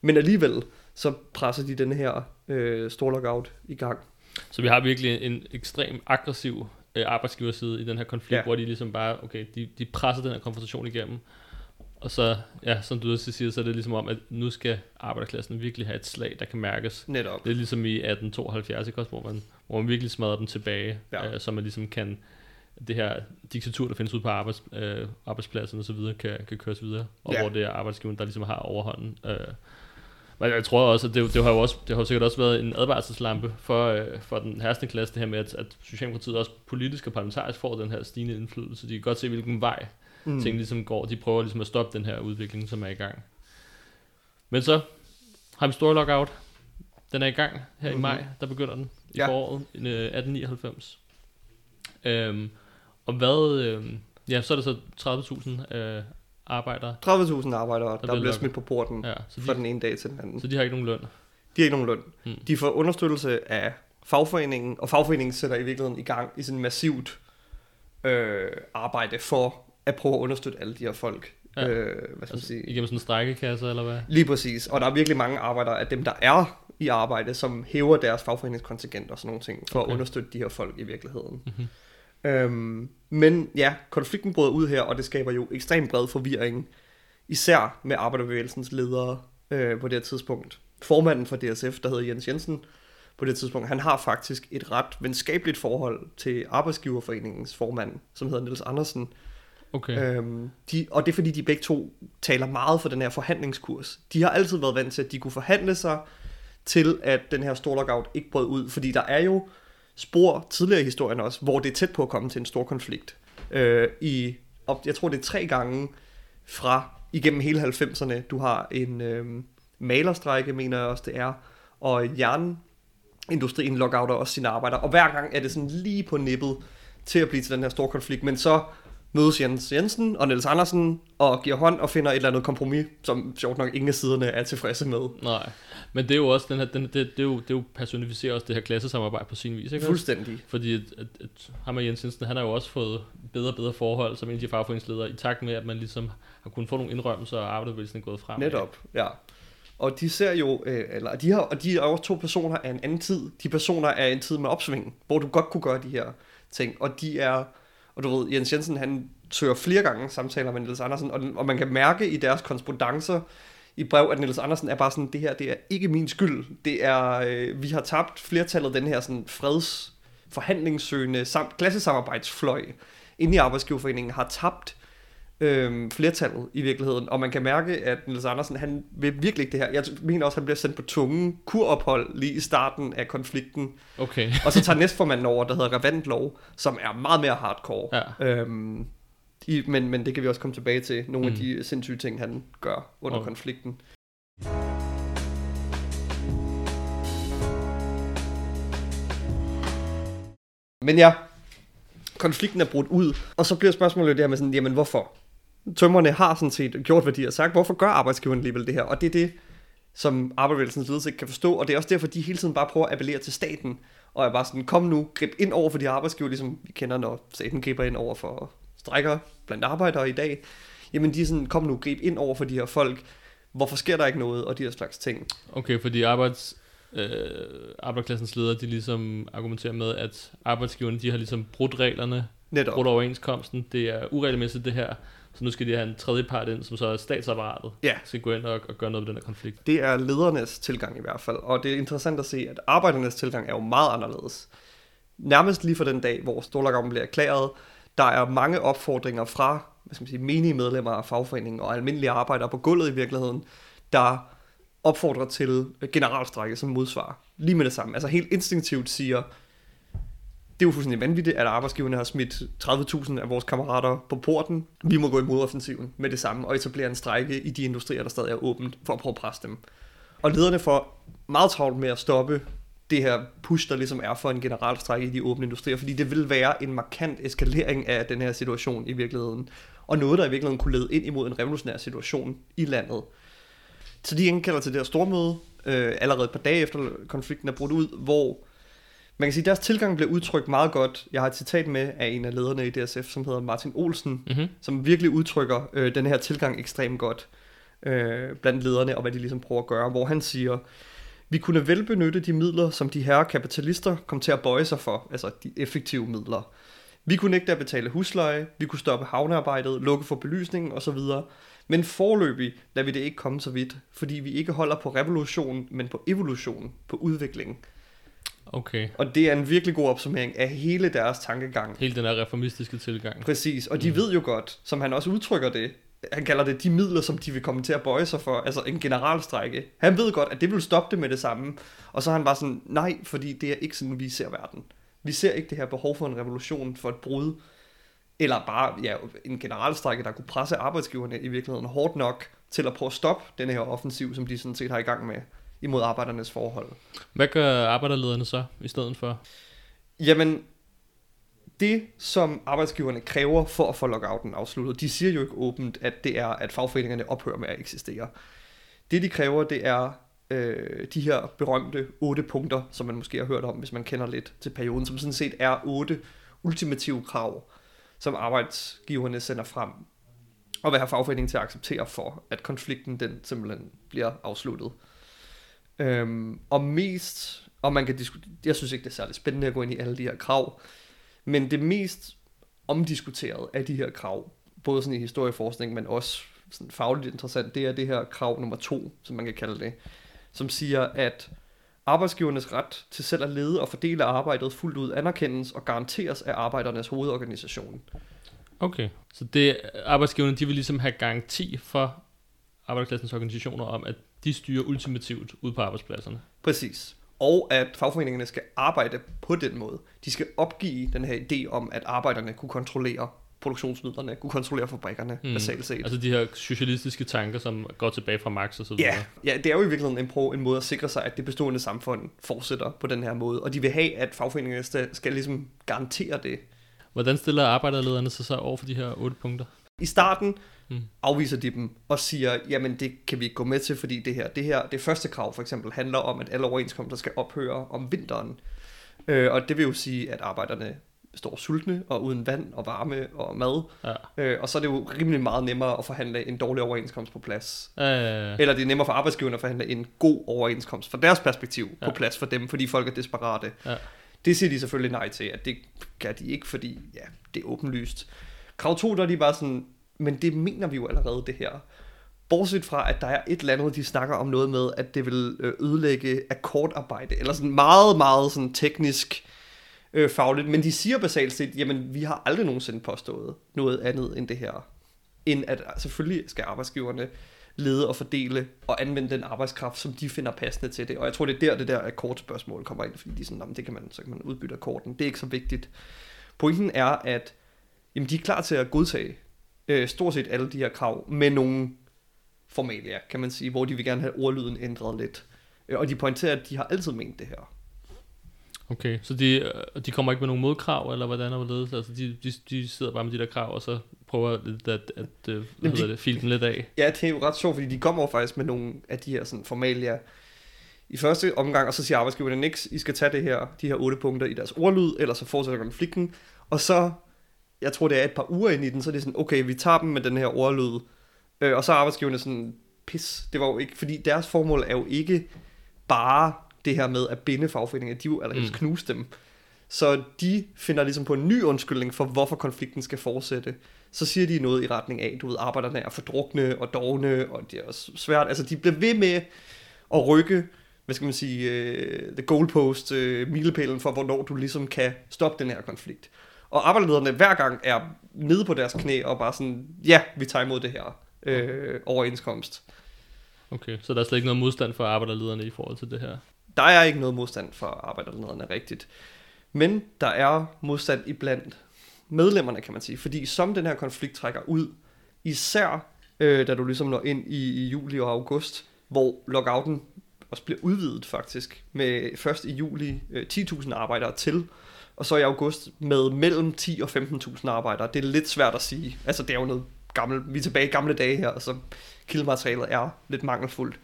men alligevel så presser de den her øh, storlockout i gang. Så vi har virkelig en ekstrem aggressiv øh, arbejdsgiverside i den her konflikt, Ja. hvor de ligesom bare, okay, de, de presser den her konfrontation igennem. Og så, ja, som du også siger, så er det ligesom om, at nu skal arbejderklassen virkelig have et slag, der kan mærkes. Netop. Det er ligesom i 1872, ikke også, hvor man, hvor man virkelig smadrer dem tilbage, Ja. øh, så man ligesom kan, det her diktatur, der findes ud på arbejds, øh, arbejdspladsen og så videre, kan, kan køres videre, og ja. hvor det er arbejdsgiveren, der ligesom har overhånden. Øh, men jeg tror også, at det, det, har jo også, det har jo sikkert også været en advarselslampe for, øh, for den herskende klasse, det her med, at, at Socialdemokratiet også politisk og parlamentarisk får den her stigende indflydelse. De kan godt se, hvilken vej mm. ting ligesom går. De prøver ligesom at stoppe den her udvikling, som er i gang. Men så har vi stor lockout. Den er i gang her Mhm. i maj, der begynder den i Ja. foråret øh, 1899. Øhm, og hvad, øhm, ja, så er der så 30.000 øh, arbejdere. 30.000 arbejdere, der, bliver bliver lukket. smidt på porten Ja, så, fra de, den ene dag til den anden. så de har ikke nogen løn. De har ikke nogen løn. Mm. De får understøttelse af fagforeningen, og fagforeningen sætter i virkeligheden i gang i sådan massivt øh, arbejde for at prøve at understøtte alle de her folk. Ja. Øh, hvad skal man Altså, sige? igennem sådan en strækkekasse, eller hvad? Lige præcis. Og der er virkelig mange arbejdere af dem, der er i arbejde, som hæver deres fagforeningskontingent og sådan nogle ting, for okay. At understøtte de her folk i virkeligheden. Mhm. Øhm, men ja, konflikten bryder ud her, og det skaber jo ekstremt bred forvirring, især med arbejderbevægelsens ledere øh, på det tidspunkt. Formanden for DSF, der hedder Jens Jensen, på det tidspunkt, han har faktisk et ret venskabeligt forhold til Arbejdsgiverforeningens formand, som hedder Niels Andersen. Okay. Øhm, de, og det er fordi, de begge to taler meget for den her forhandlingskurs. De har altid været vant til, at de kunne forhandle sig til, at den her stor lockout ikke brød ud. Fordi der er jo spor tidligere i historien også, hvor det er tæt på at komme til en stor konflikt. Øh, i, op, jeg tror, det er tre gange fra igennem hele 90'erne. Du har en øh, malerstrække, mener jeg også det er, og jernindustrien lockouter også sine arbejdere. Og hver gang er det sådan lige på nippet til at blive til den her store konflikt. Men så mødes Jens Jensen og Niels Andersen og giver hånd og finder et eller andet kompromis, som sjovt nok ingen af siderne er tilfredse med. Nej, men det er jo også den her, den, det, det, er jo, det er jo personificerer også det her klassesamarbejde på sin vis, ikke? Fuldstændig. Fordi at, at, at ham og Jens Jensen, han har jo også fået bedre og bedre forhold som en af de fagforeningsledere, i takt med, at man ligesom har kunnet få nogle indrømmelser, og arbejderbevægelsen er gået frem. Netop, ja. Og de ser jo, øh, eller de, har, og de er jo to personer af en anden tid. De personer er en tid med opsving, hvor du godt kunne gøre de her ting. Og de er, og du ved, Jens Jensen, han tør flere gange samtaler med Niels Andersen, og, og man kan mærke i deres korrespondencer, i brev, at Niels Andersen er bare sådan, det her, det er ikke min skyld. Det er, øh, vi har tabt flertallet den her sådan freds forhandlingssøgende samt klassesamarbejdsfløj inde i Arbejdsgiverforeningen har tabt øh, flertallet i virkeligheden, og man kan mærke, at Niels Andersen, han vil virkelig ikke det her. Jeg mener også, at han bliver sendt på tunge kurophold lige i starten af konflikten. Okay. og så tager næstformanden over, der hedder Revent Lov, som er meget mere hardcore. Ja. Øhm, i, men, men det kan vi også komme tilbage til. Nogle mm. af de sindssyge ting, han gør under Og- konflikten. Men ja, konflikten er brudt ud, og så bliver spørgsmålet jo det her med sådan, jamen hvorfor? Tømmerne har sådan set gjort, hvad de har sagt. Hvorfor gør arbejdsgiveren alligevel det her? Og det er det, som arbejdsbevægelsens ledelse ikke kan forstå, og det er også derfor, de hele tiden bare prøver at appellere til staten, og er bare sådan, kom nu, grib ind over for de arbejdsgiver, ligesom vi kender, når staten griber ind over for strækker blandt arbejdere i dag. Jamen de er sådan, kom nu, grib ind over for de her folk. Hvorfor sker der ikke noget, og de her slags ting. Okay, fordi arbejds, øh, arbejdsklassens ledere, de ligesom argumenterer med, at arbejdsgiverne, de har ligesom brudt reglerne, Netop. brudt overenskomsten. Det er uregelmæssigt det her, så nu skal de have en tredje part ind, som så er statsapparatet, Ja. skal gå ind og, og gøre noget ved den her konflikt. Det er ledernes tilgang i hvert fald, og det er interessant at se, at arbejdernes tilgang er jo meget anderledes. Nærmest lige for den dag, hvor storlockouten bliver erklæret, der er mange opfordringer fra hvad skal man sige, menige medlemmer af fagforeningen og almindelige arbejdere på gulvet i virkeligheden, der opfordrer til generalstrække som modsvar. Lige med det samme. Altså helt instinktivt siger, det er jo fuldstændig vanvittigt, at arbejdsgiverne har smidt 30.000 af vores kammerater på porten. Vi må gå i modoffensiven med det samme og etablere en strække i de industrier, der stadig er åbent, for at prøve at presse dem. Og lederne får meget travlt med at stoppe det her push, der ligesom er for en generalstrække i de åbne industrier, fordi det vil være en markant eskalering af den her situation i virkeligheden, og noget, der i virkeligheden kunne lede ind imod en revolutionær situation i landet. Så de indkalder til det her stormøde, øh, allerede et par dage efter konflikten er brudt ud, hvor man kan sige, at deres tilgang bliver udtrykt meget godt. Jeg har et citat med af en af lederne i DSF, som hedder Martin Olsen, Mm-hmm. som virkelig udtrykker øh, den her tilgang ekstremt godt øh, blandt lederne, og hvad de ligesom prøver at gøre, hvor han siger, vi kunne vel benytte de midler, som de her kapitalister kom til at bøje sig for, altså de effektive midler. Vi kunne ikke der betale husleje, vi kunne stoppe havnearbejdet, lukke for belysningen osv., men forløbig lader vi det ikke komme så vidt, fordi vi ikke holder på revolution, men på evolution, på udvikling. Okay. Og det er en virkelig god opsummering af hele deres tankegang. Hele den her reformistiske tilgang. Præcis, og de Mm. ved jo godt, som han også udtrykker det, han kalder det de midler, som de vil komme til at bøje sig for, altså en generalstrække. Han ved godt, at det vil stoppe det med det samme, og så er han bare sådan, nej, fordi det er ikke sådan, vi ser verden. Vi ser ikke det her behov for en revolution, for et brud, eller bare ja, en generalstrække, der kunne presse arbejdsgiverne i virkeligheden hårdt nok til at prøve at stoppe den her offensiv, som de sådan set har i gang med imod arbejdernes forhold. Hvad gør arbejderlederne så i stedet for? Jamen, det som arbejdsgiverne kræver for at få lockouten afsluttet, de siger jo ikke åbent, at det er, at fagforeningerne ophører med at eksistere. Det de kræver, det er øh, de her berømte otte punkter, som man måske har hørt om, hvis man kender lidt til perioden, som sådan set er otte ultimative krav, som arbejdsgiverne sender frem, og hvad har fagforeningen til at acceptere for, at konflikten den simpelthen bliver afsluttet. Øhm, og mest, og man kan diskutere, jeg synes ikke, det er særlig spændende at gå ind i alle de her krav, men det mest omdiskuterede af de her krav, både sådan i historieforskning, men også sådan fagligt interessant, det er det her krav nummer to, som man kan kalde det, som siger, at arbejdsgivernes ret til selv at lede og fordele arbejdet fuldt ud anerkendes og garanteres af arbejdernes hovedorganisation. Okay. Så det arbejdsgiverne, de vil ligesom have garanti for arbejderklassens organisationer om, at de styrer ultimativt ud på arbejdspladserne. Præcis. Og at fagforeningerne skal arbejde på den måde. De skal opgive den her idé om, at arbejderne kunne kontrollere produktionsmidlerne, kunne kontrollere fabrikkerne, Mm. basalt set. Altså de her socialistiske tanker, som går tilbage fra Marx og så videre. Ja, ja, det er jo i virkeligheden en, prøve, en måde at sikre sig, at det bestående samfund fortsætter på den her måde. Og de vil have, at fagforeningerne skal, skal ligesom garantere det. Hvordan stiller arbejderlederne sig så over for de her otte punkter? I starten Mm. afviser de dem og siger, jamen det kan vi ikke gå med til, fordi det her, det her, det første krav for eksempel handler om, at alle overenskomster skal ophøre om vinteren. Øh, og det vil jo sige, at arbejderne står sultne og uden vand og varme og mad. Ja. Øh, og så er det jo rimelig meget nemmere at forhandle en dårlig overenskomst på plads. Øh, Eller det er nemmere for arbejdsgiverne at forhandle en god overenskomst fra deres perspektiv ja. Ja. på plads for dem, fordi folk er desperate. Ja. Det siger de selvfølgelig nej til, at det kan de ikke, fordi ja, det er åbenlyst. Krav 2, der er de bare sådan, men det mener vi jo allerede det her. Bortset fra, at der er et eller andet, de snakker om noget med, at det vil øh, ødelægge akkordarbejde, eller sådan meget, meget sådan teknisk øh, fagligt. Men de siger basalt set, jamen vi har aldrig nogensinde påstået noget andet end det her. End at selvfølgelig skal arbejdsgiverne lede og fordele og anvende den arbejdskraft, som de finder passende til det. Og jeg tror, det er der, det der akkordspørgsmål kommer ind, fordi de er sådan, "Nå, det kan man, så kan man udbytte akkorden. Det er ikke så vigtigt. Pointen er, at jamen, de er klar til at godtage øh, stort set alle de her krav med nogle formalia, kan man sige, hvor de vil gerne have ordlyden ændret lidt. Øh, Og de pointerer, at de har altid ment det her. okay, så de, øh, de kommer ikke med nogen modkrav, eller hvordan er det? Altså, de, de, de sidder bare med de der krav, og så prøver lidt at, at, at hvad Jamen, hedder de- det, file den lidt af. Ja, det er jo ret sjovt, fordi de kommer faktisk med nogle af de her sådan, formalia i første omgang, og så siger arbejdsgiverne, niks, I skal tage det her, de her otte punkter i deres ordlyd, ellers så fortsætter konflikten. Og så, jeg tror det er et par uger ind i den, så er det sådan, okay, vi tager dem med den her ordlyd. Øh, og så er arbejdsgiverne sådan, pis, det var jo ikke, fordi deres formål er jo ikke bare det her med at binde fagforeninger, de vil allerhelst Mm. knuse dem. Så de finder ligesom på en ny undskyldning for, hvorfor konflikten skal fortsætte. Så siger de noget i retning af, du ved, arbejderne er fordrukne og dogne, og det er også svært. Altså, de bliver ved med at rykke, hvad skal man sige, uh, the goalpost, uh, milepælen for, hvornår du ligesom kan stoppe den her konflikt. Og arbejderlederne hver gang er nede på deres knæ og bare sådan, ja, vi tager imod det her øh, overenskomst. Okay, så der er slet ikke noget modstand for arbejderlederne i forhold til det her. Der er ikke noget modstand for arbejderlederne rigtigt. Men der er modstand iblandt medlemmerne, kan man sige. Fordi som den her konflikt trækker ud, især øh, da du ligesom når ind i, i juli og august, hvor lockouten også bliver udvidet faktisk, med først i juli øh, 10.000 arbejdere til, og så i august med mellem 10 og 15.000 arbejdere. Det er lidt svært at sige. Altså det er jo noget gammelt, vi er tilbage i gamle dage her, så kildematerialet er lidt mangelfuldt.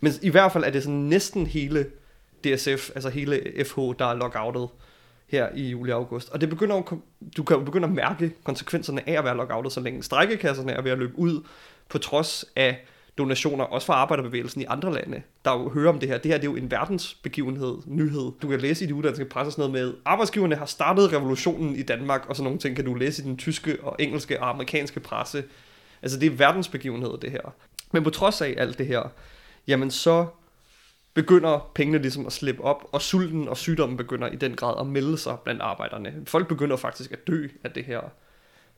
Men i hvert fald er det sådan næsten hele DSF, altså hele FH, der er lockoutet her i juli og august. Og det begynder at, du kan jo begynde at mærke konsekvenserne af at være lockoutet, så længe strækkekasserne er ved at løbe ud, på trods af donationer, også fra arbejderbevægelsen i andre lande, der jo hører om det her. Det her det er jo en verdensbegivenhed, nyhed. Du kan læse i de uddanske presse sådan noget med, arbejdsgiverne har startet revolutionen i Danmark, og sådan nogle ting kan du læse i den tyske og engelske og amerikanske presse. Altså det er verdensbegivenhed, det her. Men på trods af alt det her, jamen så begynder pengene ligesom at slippe op, og sulten og sygdommen begynder i den grad at melde sig blandt arbejderne. Folk begynder faktisk at dø af det her.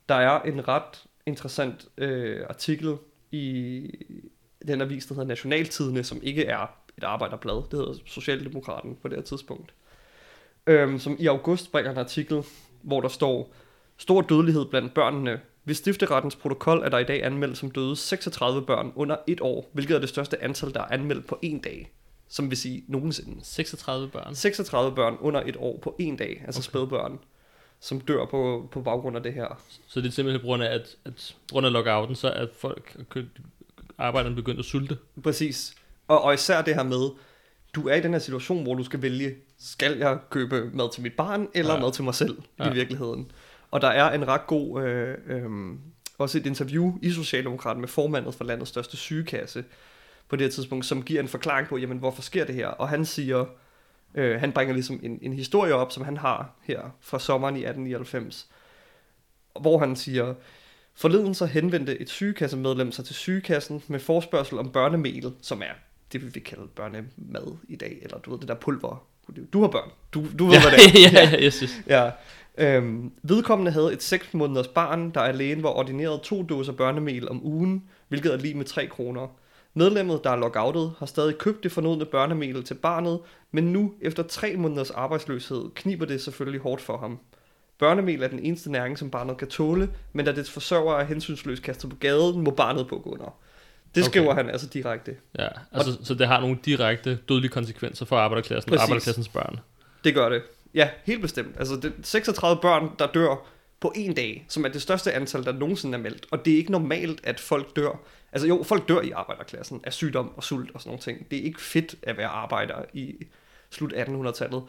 Der er en ret interessant øh, artikel i den avis, der hedder Nationaltidene, som ikke er et arbejderblad. Det hedder Socialdemokraten på det her tidspunkt. Øhm, som i august bringer en artikel, hvor der står, stor dødelighed blandt børnene. Ved stifterettens protokol er der i dag anmeldt som døde 36 børn under et år, hvilket er det største antal, der er anmeldt på en dag. Som vil sige nogensinde. 36 børn. 36 børn under et år på en dag, altså okay. spædbørn, som dør på, på baggrund af det her. Så det er simpelthen på grund af, at, at på grund af lockouten, så er folk, arbejderne begyndt at sulte. Præcis. Og, og især det her med, du er i den her situation, hvor du skal vælge, skal jeg købe mad til mit barn, eller Ja. mad til mig selv. Ja. i virkeligheden. Og der er en ret god, øh, øh, også et interview i Socialdemokraten med formandet for landets største sygekasse på det her tidspunkt, som giver en forklaring på, jamen hvorfor sker det her? Og han siger, øh, han bringer ligesom en, en historie op, som han har her fra sommeren i 1899, hvor han siger, Forleden så henvendte et sygekassemedlem sig til sygekassen med forspørgsel om børnemel, som er det, vi vil kalde børnemad i dag, eller du ved, det der pulver. Du har børn. Du, du ved, ja, hvad det er. ja, ja, yes, yes. ja. Øhm, vedkommende havde et 6 måneders barn, der lægen var ordineret to doser børnemel om ugen, hvilket er lige med 3 kroner. Medlemmet, der er lockoutet, har stadig købt det fornodne børnemel til barnet, men nu, efter tre måneders arbejdsløshed, kniber det selvfølgelig hårdt for ham. Børnemel er den eneste næring, som barnet kan tåle, men da dets forsørger er hensynsløst kastet på gaden, må barnet bukke under. Det Okay. skriver han altså direkte. Ja, altså, så det har nogle direkte dødelige konsekvenser for arbejderklassen Præcis. og arbejderklassens børn. Det gør det. Ja, helt bestemt. Altså det, 36 børn, der dør på en dag, som er det største antal, der nogensinde er meldt. Og det er ikke normalt, at folk dør. Altså jo, folk dør i arbejderklassen af sygdom og sult og sådan nogle ting. Det er ikke fedt at være arbejder i slut 1800-tallet.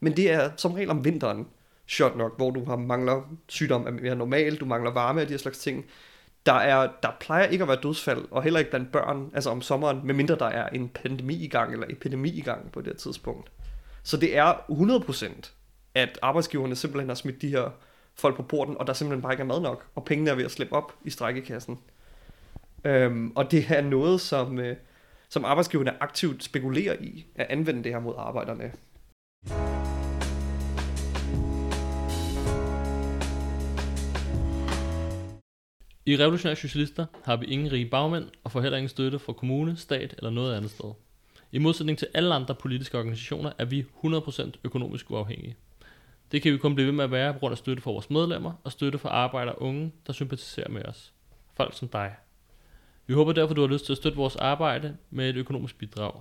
Men det er som regel om vinteren. sjovt nok, hvor du har mangler sygdom er mere normal, du mangler varme og de her slags ting. Der, er, der plejer ikke at være dødsfald, og heller ikke blandt børn, altså om sommeren, medmindre der er en pandemi i gang, eller epidemi i gang på det her tidspunkt. Så det er 100%, at arbejdsgiverne simpelthen har smidt de her folk på porten, og der simpelthen bare ikke er mad nok, og pengene er ved at slippe op i strækkekassen. Øhm, og det er noget, som, øh, som arbejdsgiverne aktivt spekulerer i, at anvende det her mod arbejderne. I Revolutionære Socialister har vi ingen rige bagmænd og får heller ingen støtte fra kommune, stat eller noget andet sted. I modsætning til alle andre politiske organisationer er vi 100% økonomisk uafhængige. Det kan vi kun blive ved med at være på grund af støtte fra vores medlemmer og støtte fra arbejdere og unge, der sympatiserer med os. Folk som dig. Vi håber derfor, du har lyst til at støtte vores arbejde med et økonomisk bidrag.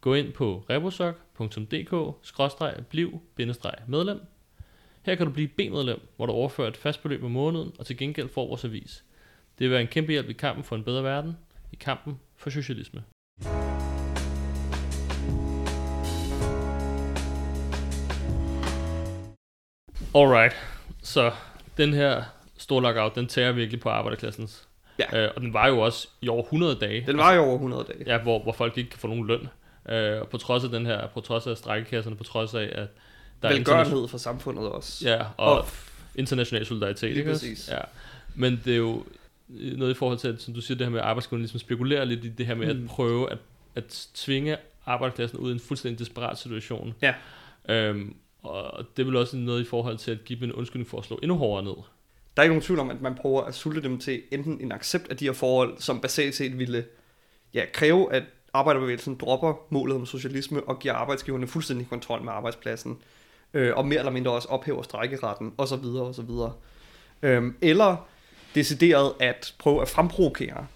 Gå ind på rebosok.dk-bliv-medlem. Her kan du blive B-medlem, hvor du overfører et fast beløb om måneden og til gengæld får vores avis. Det vil være en kæmpe hjælp i kampen for en bedre verden, i kampen for socialisme. Alright, så den her store lockout, den tager virkelig på arbejderklassens. Ja. Øh, og den var jo også i over 100 dage. Den var jo over 100 dage. Ja, hvor, hvor folk ikke kan få nogen løn. Øh, og på trods af den her, på trods af strækkekasserne, på trods af, at der er Velgørenhed for samfundet også. Ja, og, Og international solidaritet. Lige præcis. Ja. Men det er jo noget i forhold til, at, som du siger, det her med at arbejdsgiverne ligesom spekulerer lidt i det her med mm. Mm. at prøve at, at tvinge arbejderklassen ud i en fuldstændig desperat situation. Ja. Øhm, og det er vel også noget i forhold til at give dem en undskyldning for at slå endnu hårdere ned. Der er ikke nogen tvivl om, at man prøver at sulte dem til enten en accept af de her forhold, som basalt set ville ja, kræve, at arbejderbevægelsen dropper målet om socialisme og giver arbejdsgiverne fuldstændig kontrol med arbejdspladsen, øh, og mere eller mindre også ophæver strækkeretten, osv. osv. Øhm, eller decideret at prøve at fremprovokere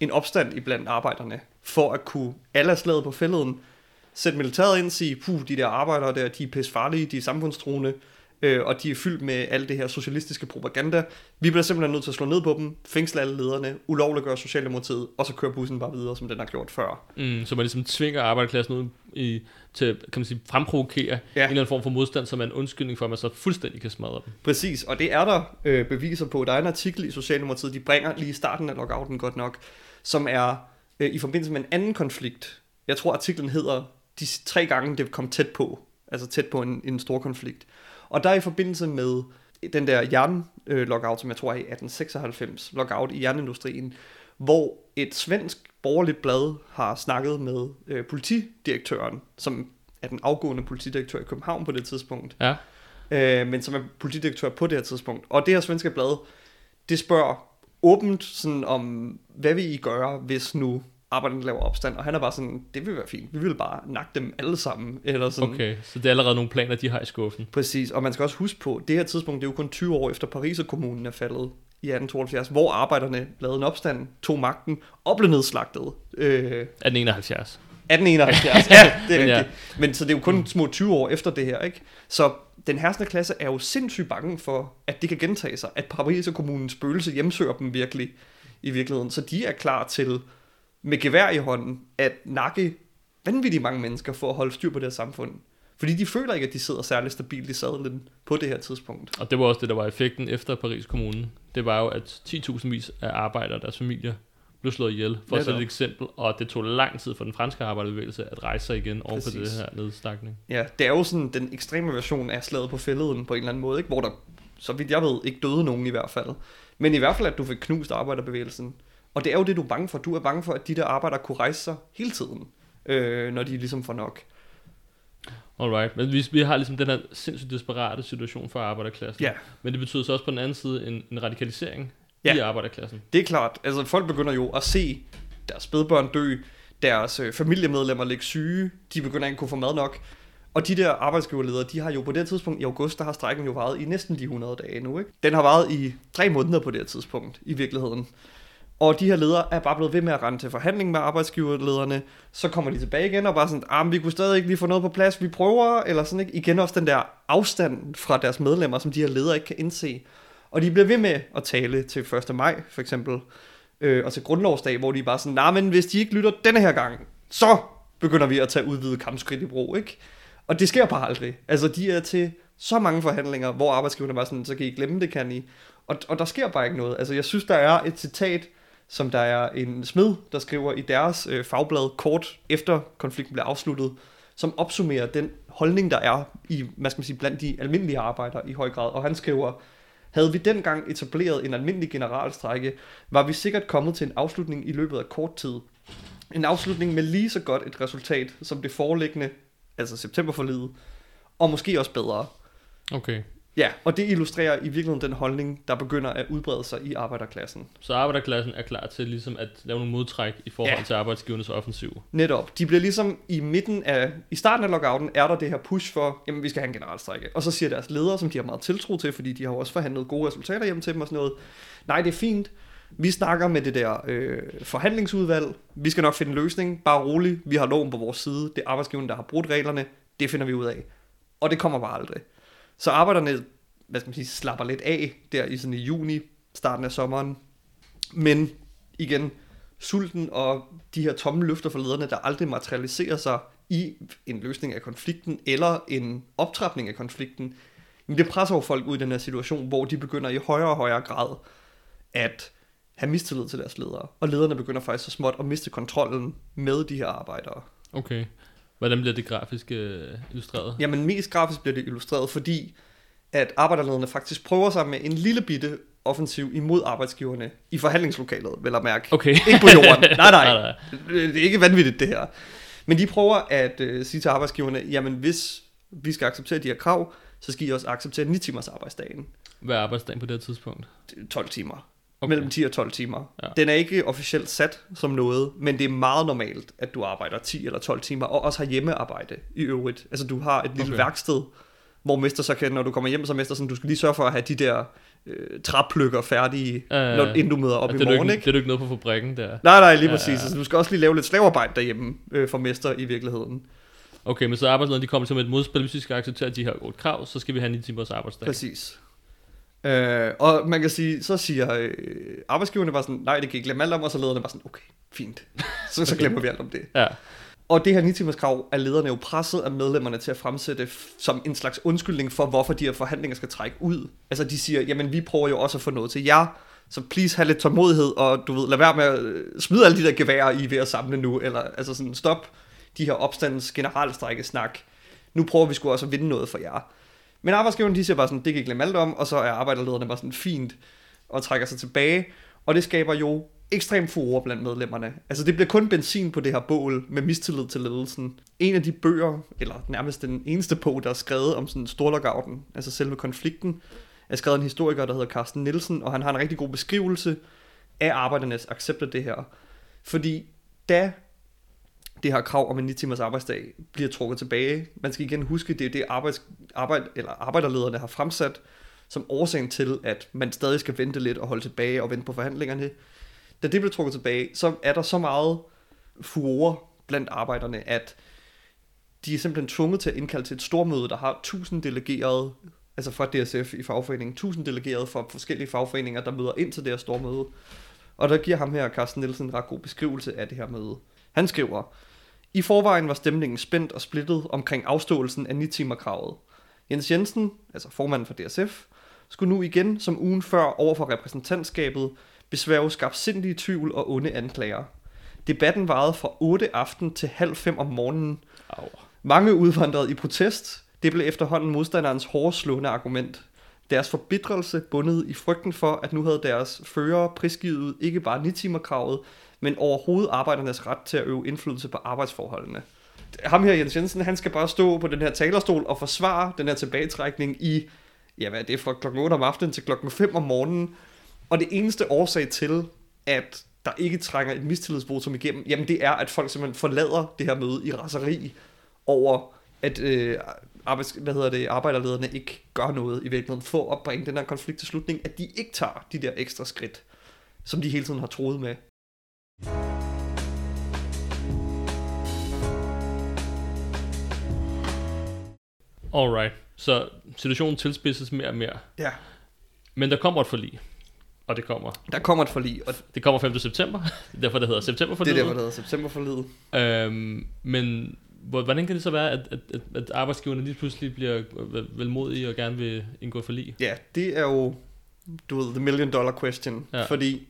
en opstand i blandt arbejderne, for at kunne alle slaget på fælleden, sætte militæret ind og sige, puh, de der arbejdere der, de er pisse farlige, de er samfundstruende, øh, og de er fyldt med alt det her socialistiske propaganda. Vi bliver simpelthen nødt til at slå ned på dem, fængsle alle lederne, ulovliggøre Socialdemokratiet, og så køre bussen bare videre, som den har gjort før. Mm, så man ligesom tvinger arbejderklassen ud i, til kan man sige, fremprovokere ja. en eller anden form for modstand, som er en undskyldning for, at man så fuldstændig kan smadre dem. Præcis, og det er der øh, beviser på. Der er en artikel i Socialdemokratiet, de bringer lige i starten af lockouten godt nok, som er øh, i forbindelse med en anden konflikt. Jeg tror artiklen hedder de tre gange det kom tæt på, altså tæt på en, en stor konflikt. Og der er i forbindelse med den der jern-lockout, som jeg tror er i 1896, lockout i jernindustrien, hvor et svensk borgerligt blad har snakket med øh, politidirektøren, som er den afgående politidirektør i København på det tidspunkt, Ja. øh, men som er politidirektør på det her tidspunkt. Og det her svenske blad, det spørger åbent sådan om, hvad vil I gøre, hvis nu arbejderne laver opstand? Og han er bare sådan, det vil være fint, vi vil bare nakke dem alle sammen. Eller sådan. Okay, så det er allerede nogle planer, de har i skuffen. Præcis, og man skal også huske på, det her tidspunkt, det er jo kun 20 år efter Pariserkommunen er faldet i 1872, hvor arbejderne lavede en opstand, tog magten og blev nedslagtet. Øh, 1871. 1871, ja, det er Men ja. rigtigt. Men så det er jo kun små 20 år efter det her, ikke? Så den herskende klasse er jo sindssygt bange for, at det kan gentage sig, at Paris og kommunens spøgelse hjemsøger dem virkelig i virkeligheden. Så de er klar til med gevær i hånden at nakke vanvittigt mange mennesker for at holde styr på det her samfund. Fordi de føler ikke, at de sidder særlig stabilt i sadlen på det her tidspunkt. Og det var også det, der var effekten efter Paris Kommune. Det var jo, at 10.000 vis af arbejdere og deres familier blev slået ihjel, for at sætte et eksempel. Og det tog lang tid for den franske arbejderbevægelse at rejse sig igen oven på det her nedstakning. Ja, det er jo sådan den ekstreme version af slaget på fælleden på en eller anden måde, ikke? hvor der, så vidt jeg ved, ikke døde nogen i hvert fald. Men i hvert fald, at du fik knust arbejderbevægelsen. Og det er jo det, du er bange for. Du er bange for, at de der arbejdere kunne rejse sig hele tiden, øh, når de ligesom får nok. Alright, men vi, vi har ligesom den her sindssygt desperate situation for arbejderklassen. Ja. Men det betyder så også på den anden side en, en radikalisering Ja. i arbejderklassen. Det er klart. Altså, folk begynder jo at se deres spædbørn dø, deres øh, familiemedlemmer ligge syge, de begynder ikke at kunne få mad nok. Og de der arbejdsgiverledere, de har jo på det tidspunkt i august, der har strækken jo varet i næsten de 100 dage nu, ikke? Den har varet i tre måneder på det tidspunkt, i virkeligheden. Og de her ledere er bare blevet ved med at rende til forhandling med arbejdsgiverlederne. Så kommer de tilbage igen og bare sådan, ah, men vi kunne stadig ikke lige få noget på plads, vi prøver, eller sådan ikke. Igen også den der afstand fra deres medlemmer, som de her ledere ikke kan indse. Og de bliver ved med at tale til 1. maj, for eksempel, øh, og til grundlovsdag, hvor de bare sådan, nej, men hvis de ikke lytter denne her gang, så begynder vi at tage udvidet kampskridt i brug, ikke? Og det sker bare aldrig. Altså, de er til så mange forhandlinger, hvor arbejdsgiverne bare sådan, så kan I glemme det, kan I. Og, og der sker bare ikke noget. Altså, jeg synes, der er et citat, som der er en smed, der skriver i deres øh, fagblad kort efter konflikten blev afsluttet, som opsummerer den holdning, der er i, hvad skal man sige, blandt de almindelige arbejdere i høj grad. Og han skriver, havde vi dengang etableret en almindelig generalstrække, var vi sikkert kommet til en afslutning i løbet af kort tid. En afslutning med lige så godt et resultat som det foreliggende, altså septemberforledet, og måske også bedre. Okay. Ja, og det illustrerer i virkeligheden den holdning, der begynder at udbrede sig i arbejderklassen. Så arbejderklassen er klar til ligesom at lave nogle modtræk i forhold Ja. til arbejdsgivernes offensiv. Netop. De bliver ligesom i midten af, i starten af lockouten, er der det her push for, jamen vi skal have en generalstrække. Og så siger deres ledere, som de har meget tiltro til, fordi de har også forhandlet gode resultater hjem til dem og sådan noget, nej det er fint, vi snakker med det der øh, forhandlingsudvalg, vi skal nok finde en løsning, bare rolig, vi har loven på vores side, det er arbejdsgiveren, der har brudt reglerne, det finder vi ud af. Og det kommer bare aldrig. Så arbejderne, hvad skal man sige, slapper lidt af der i sådan i juni, starten af sommeren. Men igen, sulten og de her tomme løfter for lederne, der aldrig materialiserer sig i en løsning af konflikten eller en optrapning af konflikten, jamen det presser jo folk ud i den her situation, hvor de begynder i højere og højere grad at have mistillid til deres ledere. Og lederne begynder faktisk så småt at miste kontrollen med de her arbejdere. Okay. Hvordan bliver det grafisk øh, illustreret? Jamen mest grafisk bliver det illustreret, fordi at arbejderlederne faktisk prøver sig med en lille bitte offensiv imod arbejdsgiverne i forhandlingslokalet, vel at mærke. Okay. Ikke på jorden. Nej, nej. nej, nej. Det er ikke vanvittigt, det her. Men de prøver at øh, sige til arbejdsgiverne, jamen hvis vi skal acceptere de her krav, så skal I også acceptere 9 timers arbejdsdagen. Hvad er arbejdsdagen på det her tidspunkt? 12 timer. Okay. Mellem 10 og 12 timer. Ja. Den er ikke officielt sat som noget, men det er meget normalt, at du arbejder 10 eller 12 timer, og også har hjemmearbejde i øvrigt. Altså du har et lille Okay. værksted, hvor mester så kan, når du kommer hjem som mester, sådan, du skal lige sørge for at have de der øh, træplykker færdige, Øh, når, inden du møder op i morgen, ikke, ikke? det er du ikke noget på fabrikken der. Nej, nej, lige Ja, præcis. Altså, du skal også lige lave lidt slavearbejde derhjemme øh, for mester i virkeligheden. Okay, men så arbejdslederne de kommer til med et modspil. Hvis vi skal acceptere de her otte krav, så skal vi have 9 timers arbejdsdag. Præcis. Øh, og man kan sige, så siger øh, arbejdsgiverne bare sådan, nej, det kan I glemme alt om, og så lederne bare sådan, okay, fint. Så, så glemmer vi alt om det. Ja. Og det her 9 timers krav er lederne jo presset af medlemmerne til at fremsætte som en slags undskyldning for, hvorfor de her forhandlinger skal trække ud. Altså de siger, jamen vi prøver jo også at få noget til jer, så please have lidt tålmodighed, og du ved, lad være med at øh, smide alle de der geværer, I er ved at samle nu, eller altså sådan, stop de her opstandens generalstrække snak. Nu prøver vi sgu også at vinde noget for jer. Men arbejdsgiveren, de siger bare sådan, det kan I glemme alt om, og så er arbejderlederne bare sådan fint, og trækker sig tilbage, og det skaber jo ekstrem furore blandt medlemmerne. Altså det bliver kun benzin på det her bål med mistillid til ledelsen. En af de bøger, eller nærmest den eneste bog, der er skrevet om sådan storlockouten, altså selve konflikten, er skrevet af en historiker, der hedder Carsten Nielsen, og han har en rigtig god beskrivelse af arbejdernes accept af det her. Fordi da det her krav om en 9 timers arbejdsdag bliver trukket tilbage, man skal igen huske, det er det arbejds, arbejde, eller arbejderlederne har fremsat som årsagen til, at man stadig skal vente lidt og holde tilbage og vente på forhandlingerne. Da det bliver trukket tilbage, så er der så meget furore blandt arbejderne, at de er simpelthen tvunget til at indkalde til et stormøde, der har 1000 delegerede, altså fra DSF i fagforeningen, 1000 delegerede fra forskellige fagforeninger, der møder ind til det her stormøde. Og der giver ham her, Carsten Nielsen, en ret god beskrivelse af det her møde. Han skriver, i forvejen var stemningen spændt og splittet omkring afståelsen af 9 timer kravet. Jens Jensen, altså formanden for DSF, skulle nu igen, som ugen før overfor repræsentantskabet, besværge skabsindige tvivl og onde anklager. Debatten varede fra 8 aften til halv 5 om morgenen. Au. Mange udvandrede i protest. Det blev efterhånden modstanderens hårde slående argument. Deres forbitrelse bundet i frygten for, at nu havde deres fører prisgivet ikke bare 9 timer kravet, men overhovedet arbejdernes ret til at øve indflydelse på arbejdsforholdene. Ham her, Jens Jensen, han skal bare stå på den her talerstol og forsvare den her tilbagetrækning i, ja hvad er det, fra klokken 8 om aftenen til klokken 5 om morgenen. Og det eneste årsag til, at der ikke trænger et mistillidsvotum igennem, jamen det er, at folk simpelthen forlader det her møde i raseri over, at øh, arbejds, hvad hedder det, arbejderlederne ikke gør noget i virkeligheden for at bringe den her konflikt til slutning, at de ikke tager de der ekstra skridt, som de hele tiden har troet med. Alright. Så situationen tilspidses mere og mere. Ja. Men der kommer et forlig. Og det kommer. Der kommer et forlig, og Det kommer 5. september. Det er derfor, det hedder september det er derfor, der hedder septemberforliget. Øhm, men hvor- hvordan kan det så være, at, at, at, at arbejdsgiverne lige pludselig bliver vel- velmodige og gerne vil indgå for lige? Ja, det er jo, du ved, the million dollar question. Ja. Fordi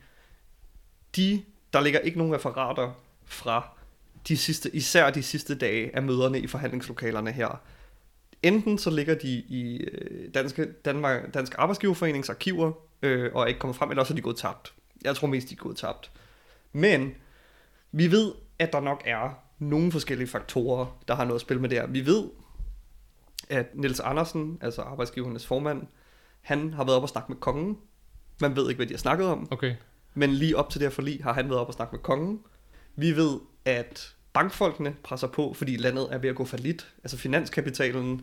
de, der ligger ikke nogen referater fra de sidste, især de sidste dage af møderne i forhandlingslokalerne her. Enten så ligger de i øh, Danske, Danmark, Dansk Arbejdsgiverforenings arkiver øh, og er ikke kommet frem, eller også er de gået tabt. Jeg tror mest, de er gået tabt. Men vi ved, at der nok er nogle forskellige faktorer, der har noget at spille med det her. Vi ved, at Niels Andersen, altså arbejdsgivernes formand, han har været op og snakke med kongen. Man ved ikke, hvad de har snakket om. Okay. Men lige op til det her forlig har han været op og snakke med kongen. Vi ved, at bankfolkene presser på, fordi landet er ved at gå lidt. Altså finanskapitalen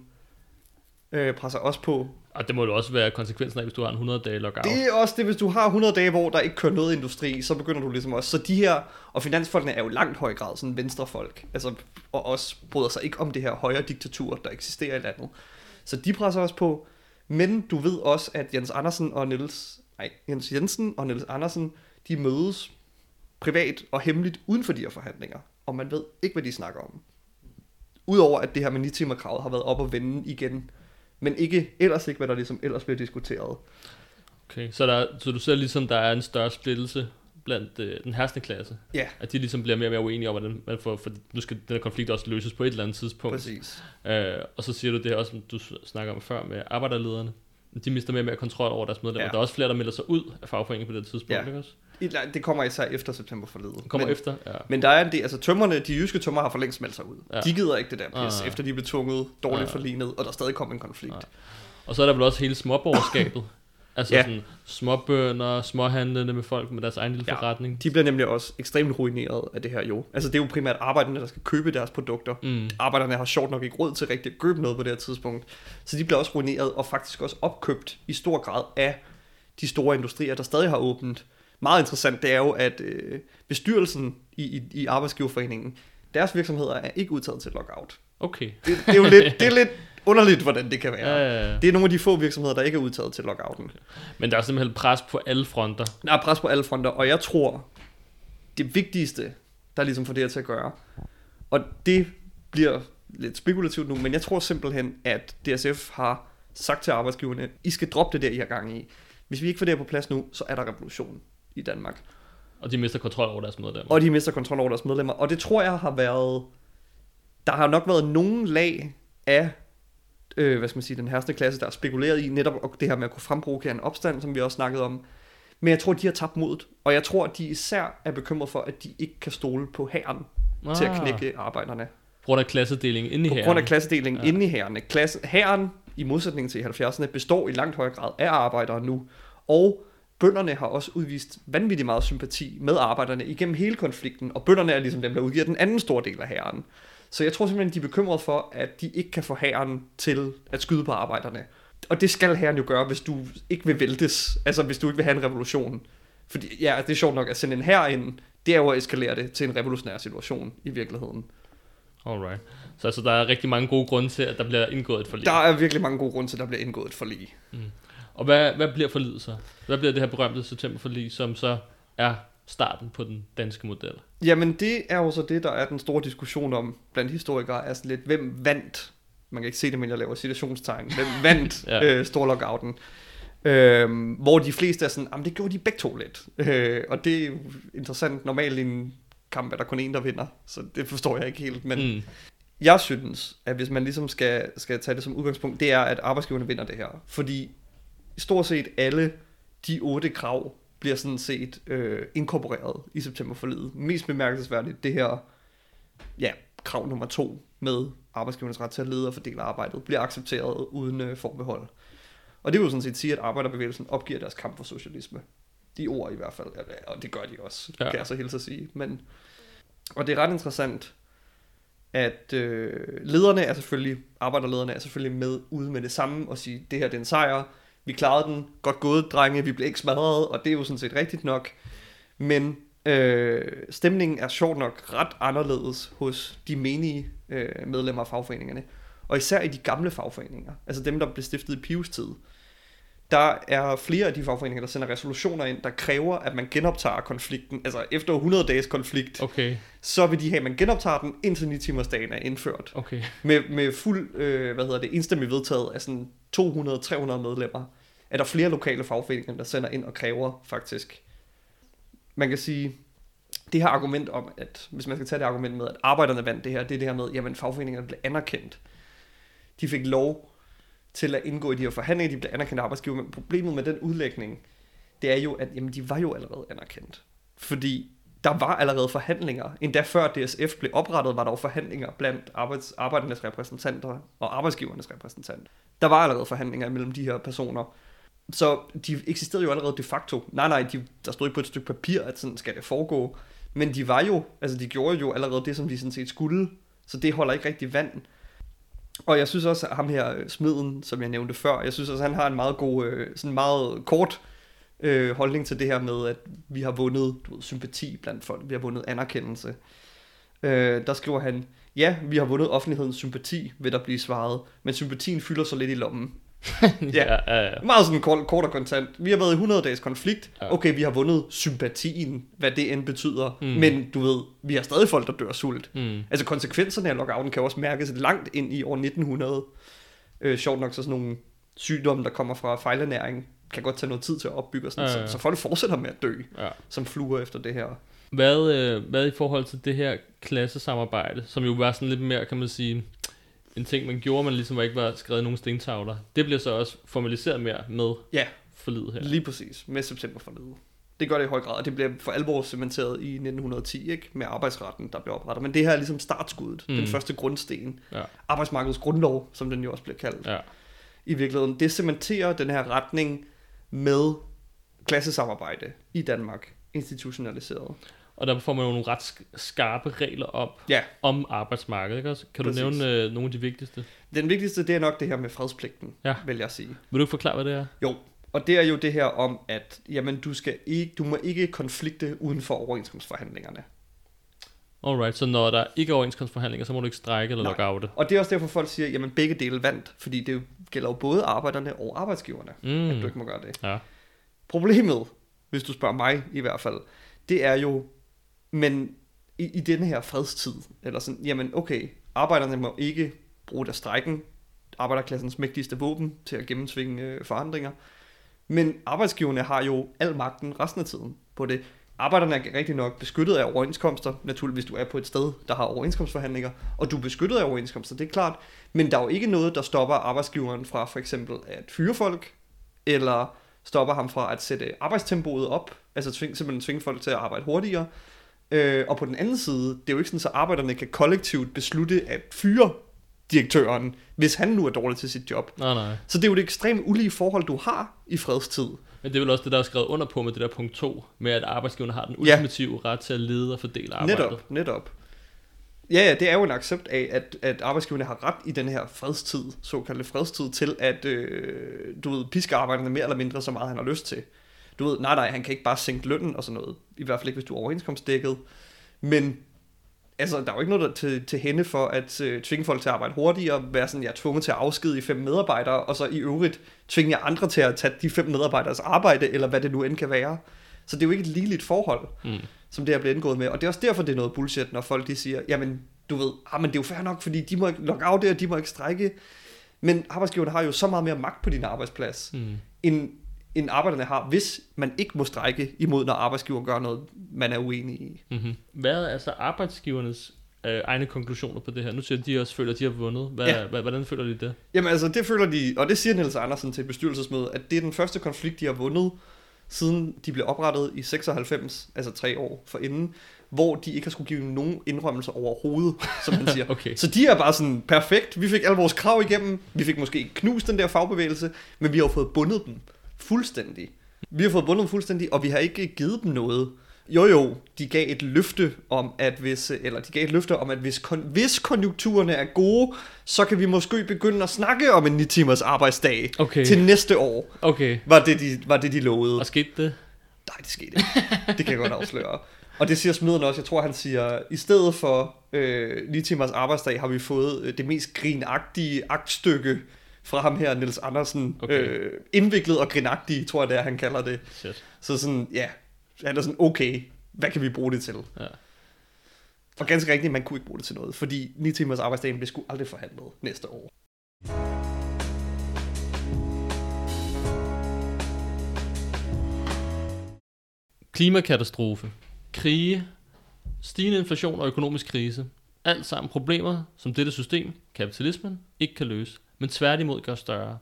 øh, presser også på. Og det må jo også være konsekvensen af, hvis du har en 100 dage lockout. Det er også det, hvis du har 100 dage, hvor der ikke kører noget industri, så begynder du ligesom også. Så de her, og finansfolkene er jo langt høj grad sådan venstrefolk, altså, og også bryder sig ikke om det her højre diktatur, der eksisterer i landet. Så de presser også på. Men du ved også, at Jens Andersen og Niels, nej, Jens Jensen og Niels Andersen, de mødes privat og hemmeligt uden for de her forhandlinger. Og man ved ikke, hvad de snakker om. Udover at det her med 9 timer kravet har været op og vende igen. Men ikke ellers ikke, hvad der ligesom ellers bliver diskuteret. Okay, så, der, så du ser ligesom, der er en større splittelse blandt øh, den herskende klasse. Ja, At de ligesom bliver mere og mere uenige om, hvordan man får, for nu skal den her konflikt også løses på et eller andet tidspunkt. præcis. Øh, og så siger du det her også, som du snakker om før med arbejderlederne. De mister mere og mere kontrol over deres medlemmer. Ja. Ja. Der er også flere, der melder sig ud af fagforeningen på det tidspunkt, Ja. ikke også? Et Det kommer især efter september forledet. Kommer men, efter, ja. Men der er en del, altså tømmerne, de jyske tømmer har for længst meldt sig ud. Ja. Ja. De gider ikke det der pis, Ah. ah. efter de blev tvunget dårligt Ah. ah. forlignet, og der stadig kom en konflikt. Ah. Ah. Og så er der vel også hele småborgerskabet. altså Ja. sådan småbønder, småhandlende med folk med deres egen lille Ja. forretning. De bliver nemlig også ekstremt ruineret af det her jo. Altså det er jo primært arbejderne, der skal købe deres produkter. Mm. Arbejderne har sjovt nok ikke råd til rigtig at købe noget på det her tidspunkt. Så de bliver også ruineret og faktisk også opkøbt i stor grad af de store industrier, der stadig har åbent. Meget interessant, det er jo, at øh, bestyrelsen i, i, i arbejdsgiverforeningen, deres virksomheder er ikke udtaget til lockout. Okay. Det, det er jo lidt, det er lidt underligt, hvordan det kan være. Ja, ja, ja. Det er nogle af de få virksomheder, der ikke er udtaget til lockouten. Men der er simpelthen pres på alle fronter. Der er pres på alle fronter, og jeg tror, det vigtigste, der ligesom får det her til at gøre, og det bliver lidt spekulativt nu, men jeg tror simpelthen, at DSF har sagt til arbejdsgiverne, I skal droppe det der, I har gang i. Hvis vi ikke får det her på plads nu, så er der revolution i Danmark. Og de mister kontrol over deres medlemmer. Og de mister kontrol over deres medlemmer. Og det tror jeg har været... Der har nok været nogen lag af, øh, hvad skal man sige, den herste klasse, der har spekuleret i netop det her med at kunne fremprovokere en opstand, som vi også snakkede om. Men jeg tror, de har tabt modet. Og jeg tror, de især er bekymret for, at de ikke kan stole på hæren ah. til at knække arbejderne. På grund af klassedelingen inde i På hæren. grund af klassedelingen Ja. inde i hærene. Klasse, hæren, i modsætning til i 70'erne, består i langt højere grad af arbejdere nu. Og bønderne har også udvist vanvittigt meget sympati med arbejderne igennem hele konflikten. Og bønderne er ligesom dem, der udgiver den anden store del af hæren. Så jeg tror simpelthen, de er bekymrede for, at de ikke kan få hæren til at skyde på arbejderne. Og det skal hæren jo gøre, hvis du ikke vil væltes. Altså hvis du ikke vil have en revolution. Fordi ja, det er sjovt nok at sende en hær ind, det er jo at eskalere det til en revolutionær situation i virkeligheden. Alright. Så altså, der er rigtig mange gode grunde til, at der bliver indgået et forlig. Der er virkelig mange gode grunde til, at der bliver indgået et forlig. Og hvad, hvad bliver forliget så? Hvad bliver det her berømte septemberforlig, som så er starten på den danske model? Jamen det er jo så det, der er den store diskussion om blandt historikere, er sådan lidt, hvem vandt, man kan ikke se det, men jeg laver citationstegn, hvem vandt Ja. ja. øh, storlockouten? Øhm, hvor de fleste er sådan, jamen det gjorde de begge to lidt. Øh, og det er jo interessant, normalt i en kamp er der kun en, der vinder, så det forstår jeg ikke helt, men mm. jeg synes, at hvis man ligesom skal, skal tage det som udgangspunkt, det er, at arbejdsgiverne vinder det her. Fordi stort set alle de otte krav bliver sådan set øh, inkorporeret i septemberforlidet. Mest bemærkelsesværdigt det her ja, krav nummer to med arbejdsgivernes ret til at lede og fordele arbejdet, bliver accepteret uden øh, forbehold. Og det vil jo sådan set sige, at arbejderbevægelsen opgiver deres kamp for socialisme. De ord i hvert fald, og det gør de også, ja. kan jeg så hilse at sige. Men, og det er ret interessant, at øh, lederne er selvfølgelig, arbejderlederne er selvfølgelig med ude med det samme og sige, det her det er en sejr, vi klarede den, godt gået drenge, vi blev ikke smadret, og det er jo sådan set rigtigt nok. Men øh, stemningen er sjovt nok ret anderledes hos de menige øh, medlemmer af fagforeningerne. Og især i de gamle fagforeninger, altså dem, der blev stiftet i Pius tid. der er flere af de fagforeninger, der sender resolutioner ind, der kræver, at man genoptager konflikten. Altså efter 100 dages konflikt, Okay, så vil de have, at man genoptager den, indtil 9 timers dagen er indført. okay. Med, med fuld, øh, hvad hedder det, enstemmig vedtaget af sådan 200-300 medlemmer, er der flere lokale fagforeninger, der sender ind og kræver faktisk. Man kan sige, det her argument om, at hvis man skal tage det argument med, at arbejderne vandt det her, det er det her med, jamen fagforeningerne blev anerkendt. De fik lov til at indgå i de her forhandlinger, de blev anerkendt arbejdsgiver, men problemet med den udlægning, det er jo, at jamen, de var jo allerede anerkendt. Fordi der var allerede forhandlinger. Endda før DSF blev oprettet, var der jo forhandlinger blandt arbejds, arbejdernes repræsentanter og arbejdsgivernes repræsentanter. Der var allerede forhandlinger mellem de her personer. Så de eksisterede jo allerede de facto. Nej, nej, de, der stod ikke på et stykke papir, at sådan skal det foregå. Men de var jo, altså de gjorde jo allerede det, som de sådan set skulle. Så det holder ikke rigtig vand. Og jeg synes også, at ham her, øh, smeden, som jeg nævnte før, jeg synes også, at han har en meget god, øh, sådan meget kort øh, holdning til det her med, at vi har vundet du ved, sympati blandt folk, vi har vundet anerkendelse. Øh, der skriver han, ja, vi har vundet offentlighedens sympati, vil der blive svaret, men sympatien fylder så lidt i lommen. ja, ja, ja. Meget sådan kort, kort og kontant. Vi har været i 100 dages konflikt. Ja. Okay, vi har vundet sympatien, hvad det end betyder. Mm. Men du ved, vi har stadig folk, der dør sult. Mm. Altså konsekvenserne af lockouten kan også mærkes langt ind i år 1900. Øh, sjovt nok så sådan nogle sygdomme, der kommer fra fejlernæring, kan godt tage noget tid til at opbygge. Og sådan, Ja, ja, ja. Så, så folk fortsætter med at dø ja. som fluer efter det her. Hvad, øh, hvad i forhold til det her klassesamarbejde, som jo var sådan lidt mere, kan man sige, en ting, man gjorde, man ligesom ikke var skrevet i nogle stentavler. Det bliver så også formaliseret mere med Ja. forlidet her. Lige præcis, med septemberforledet. Det gør det i høj grad, og det bliver for alvor cementeret i 1910, ikke? med arbejdsretten, der bliver oprettet. Men det her er ligesom startskuddet. Mm. den første grundsten. Ja. Arbejdsmarkedets grundlov, som den jo også bliver kaldt. Ja. I virkeligheden, det cementerer den her retning med klassesamarbejde i Danmark, institutionaliseret. Og der får man jo nogle ret sk- skarpe regler op Ja, om arbejdsmarkedet. Ikke? Kan Præcis. du nævne øh, nogle af de vigtigste? den vigtigste, det er nok det her med fredspligten, Ja. vil jeg sige. Vil du ikke forklare, hvad det er? Jo, og det er jo det her om, at jamen, du, skal ikke, du må ikke konflikte uden for overenskomstforhandlingerne. Alright, så når der ikke er overenskomstforhandlinger, så må du ikke strække eller lockoute. Og det er også derfor, folk siger, jamen begge dele vandt, fordi det gælder jo både arbejderne og arbejdsgiverne, mm. at du ikke må gøre det. Ja. Problemet, hvis du spørger mig i hvert fald, det er jo, men i, i denne her fredstid, eller sådan, jamen okay, arbejderne må ikke bruge deres strækken, arbejderklassens mægtigste våben til at gennemtvinge øh, forandringer, men arbejdsgiverne har jo al magten resten af tiden på det. Arbejderne er rigtig nok beskyttet af overenskomster, naturligvis hvis du er på et sted, der har overenskomstforhandlinger, og du er beskyttet af overenskomster, det er klart, men der er jo ikke noget, der stopper arbejdsgiveren fra for eksempel at fyre folk, eller stopper ham fra at sætte arbejdstempoet op, altså tving, simpelthen tvinge folk til at arbejde hurtigere. Øh, og på den anden side, det er jo ikke sådan, så arbejderne kan kollektivt beslutte at fyre direktøren, hvis han nu er dårlig til sit job. Nej, nej. Så det er jo det ekstremt ulige forhold, du har i fredstid. Men det er vel også det, der er skrevet under på med det der punkt 2, med at arbejdsgiverne har den Ja. ultimative ret til at lede og fordele arbejdet. Netop, netop. Ja, ja, det er jo en accept af, at, at arbejdsgiverne har ret i den her fredstid, såkaldte fredstid, til at, øh, du ved, piske arbejderne mere eller mindre så meget, han har lyst til. Du ved, nej, nej, han kan ikke bare sænke lønnen og sådan noget. I hvert fald ikke, hvis du er overenskomstdækket. Men altså, der er jo ikke noget der til, til hende for at øh, tvinge folk til at arbejde hurtigere, være sådan, jeg er tvunget til at afskedige fem medarbejdere, og så i øvrigt tvinge jer andre til at tage de fem medarbejderes arbejde, eller hvad det nu end kan være. Så det er jo ikke et ligeligt forhold Mm. som det her bliver indgået med. Og det er også derfor, det er noget bullshit, når folk de siger, jamen, du ved, ah, men det er jo fair nok, fordi de må ikke logge af det, og de må ikke strække. Men arbejdsgiverne har jo så meget mere magt på din arbejdsplads, Mm. end, end arbejderne har, hvis man ikke må strække imod, når arbejdsgiveren gør noget, man er uenig i. Mm-hmm. Hvad er altså arbejdsgivernes øh, egne konklusioner på det her? Nu siger de, også føler, at de har vundet. Hvad, Ja. hvordan føler de det? Jamen altså, det føler de, og det siger Niels Andersen til et bestyrelsesmøde, at det er den første konflikt, de har vundet, siden de blev oprettet i 96, altså tre år forinden, hvor de ikke har skulle give nogen indrømmelser overhovedet, som han siger. Okay. Så de er bare sådan, perfekt, vi fik alle vores krav igennem, vi fik måske knust den der fagbevægelse, men vi har jo fået bundet dem fuldstændig. Vi har fået bundet dem fuldstændig, og vi har ikke givet dem noget. Jo jo, de gav et løfte om, at hvis, eller de gav et løfte om, at hvis, kon, hvis konjunkturerne er gode, så kan vi måske begynde at snakke om en 9 timers arbejdsdag Okay. til næste år, Okay. var det de, var det, de lovede. Og skete det? Nej, det skete ikke. Det kan jeg godt afsløre. Og det siger smeden også. Jeg tror, han siger, i stedet for øh, 9 timers arbejdsdag, har vi fået øh, det mest grinagtige aktstykke fra ham her, Nils Andersen. Okay. Øh, indviklet og grinagtig, tror jeg det er, han kalder det. Shit. Så sådan, ja, han er sådan, okay, hvad kan vi bruge det til? Ja. Og ganske rigtigt, man kunne ikke bruge det til noget, fordi 9 timers arbejdsdagen blev sgu aldrig forhandlet næste år. Klimakatastrofe, krige, stigende inflation og økonomisk krise. Alt sammen problemer, som dette system, kapitalismen, ikke kan løse, men tværtimod gør større.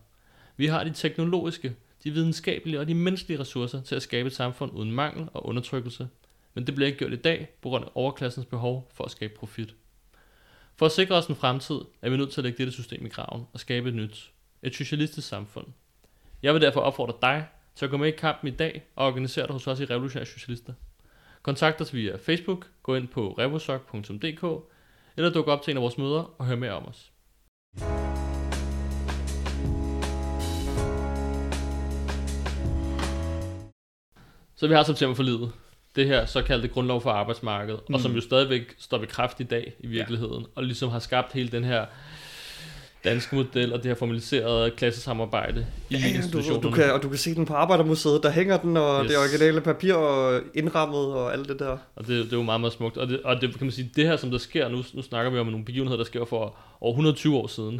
Vi har de teknologiske, de videnskabelige og de menneskelige ressourcer til at skabe et samfund uden mangel og undertrykkelse, men det bliver ikke gjort i dag på grund af overklassens behov for at skabe profit. For at sikre os en fremtid, er vi nødt til at lægge dette system i graven og skabe et nyt, et socialistisk samfund. Jeg vil derfor opfordre dig til at gå med i kampen i dag og organisere dig hos os i Revolutionære Socialister. Kontakt os via Facebook, gå ind på revosok.dk eller duk op til en af vores møder og hør mere om os. Så vi har september for livet. Det her såkaldte grundlov for arbejdsmarkedet, mm. og som Mm. jo stadigvæk står ved kraft i dag i virkeligheden, ja. og ligesom har skabt hele den her danske model og det her formaliserede klassesamarbejde i Ja, ja, du, institutionerne. du kan, og du kan se den på Arbejdermuseet, der hænger den, og yes. det originale papir og indrammet og alt det der. Og det, det er jo meget, meget smukt. Og det, og det kan man sige, det her, som der sker nu, nu snakker vi om nogle begivenheder, der sker for over 120 år siden.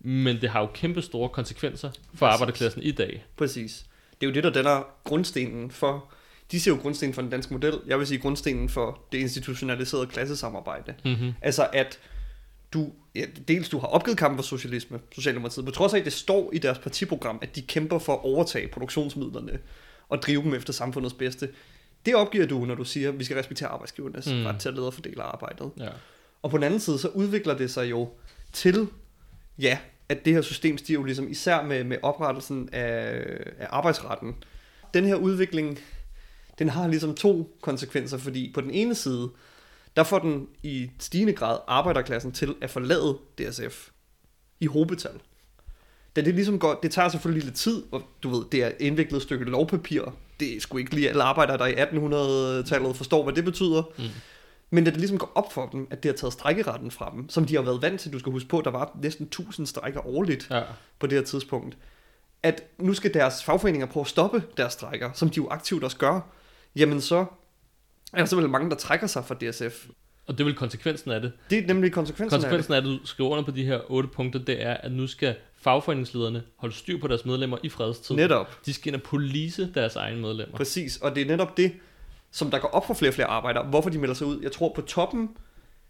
Mm. Men det har jo kæmpe store konsekvenser for Præcis. arbejderklassen i dag. Præcis. Det er jo det, der danner grundstenen for... De siger jo grundstenen for den danske model. Jeg vil sige grundstenen for det institutionaliserede klassesamarbejde. Mm-hmm. Altså at du, ja, dels du har opgivet kampen for socialisme, Socialdemokratiet, på trods af, at det står i deres partiprogram, at de kæmper for at overtage produktionsmidlerne og drive dem efter samfundets bedste. Det opgiver du, når du siger, at vi skal respektere arbejdsgivernes mm. ret til at lede og fordele arbejdet. Ja. Og på den anden side, så udvikler det sig jo til, ja, at det her system stiger jo ligesom især med, med oprettelsen af, af arbejdsretten. Den her udvikling, den har ligesom to konsekvenser, fordi på den ene side, der får den i stigende grad arbejderklassen til at forlade DSF i hobetal. Da det ligesom går, det tager selvfølgelig lidt tid, og du ved, det er et indviklet stykke lovpapir. Det er sgu ikke lige alle arbejdere, der i 1800-tallet forstår, hvad det betyder. Mm. Men da det ligesom går op for dem, at det har taget strækkeretten fra dem, som de har været vant til, du skal huske på, der var næsten 1000 strækker årligt ja. på det her tidspunkt, at nu skal deres fagforeninger prøve at stoppe deres strækker, som de jo aktivt også gør, jamen så er der simpelthen mange, der trækker sig fra DSF. Og det er vel konsekvensen af det. Det er nemlig konsekvensen, Konsekvensen af, at du skriver under på de her otte punkter, det er, at nu skal fagforeningslederne holde styr på deres medlemmer i af fredstid. det. Netop, De skal ind og police deres egne medlemmer. præcis. Og det er netop det, som der går op for flere og flere arbejdere, hvorfor de melder sig ud. Jeg tror på toppen,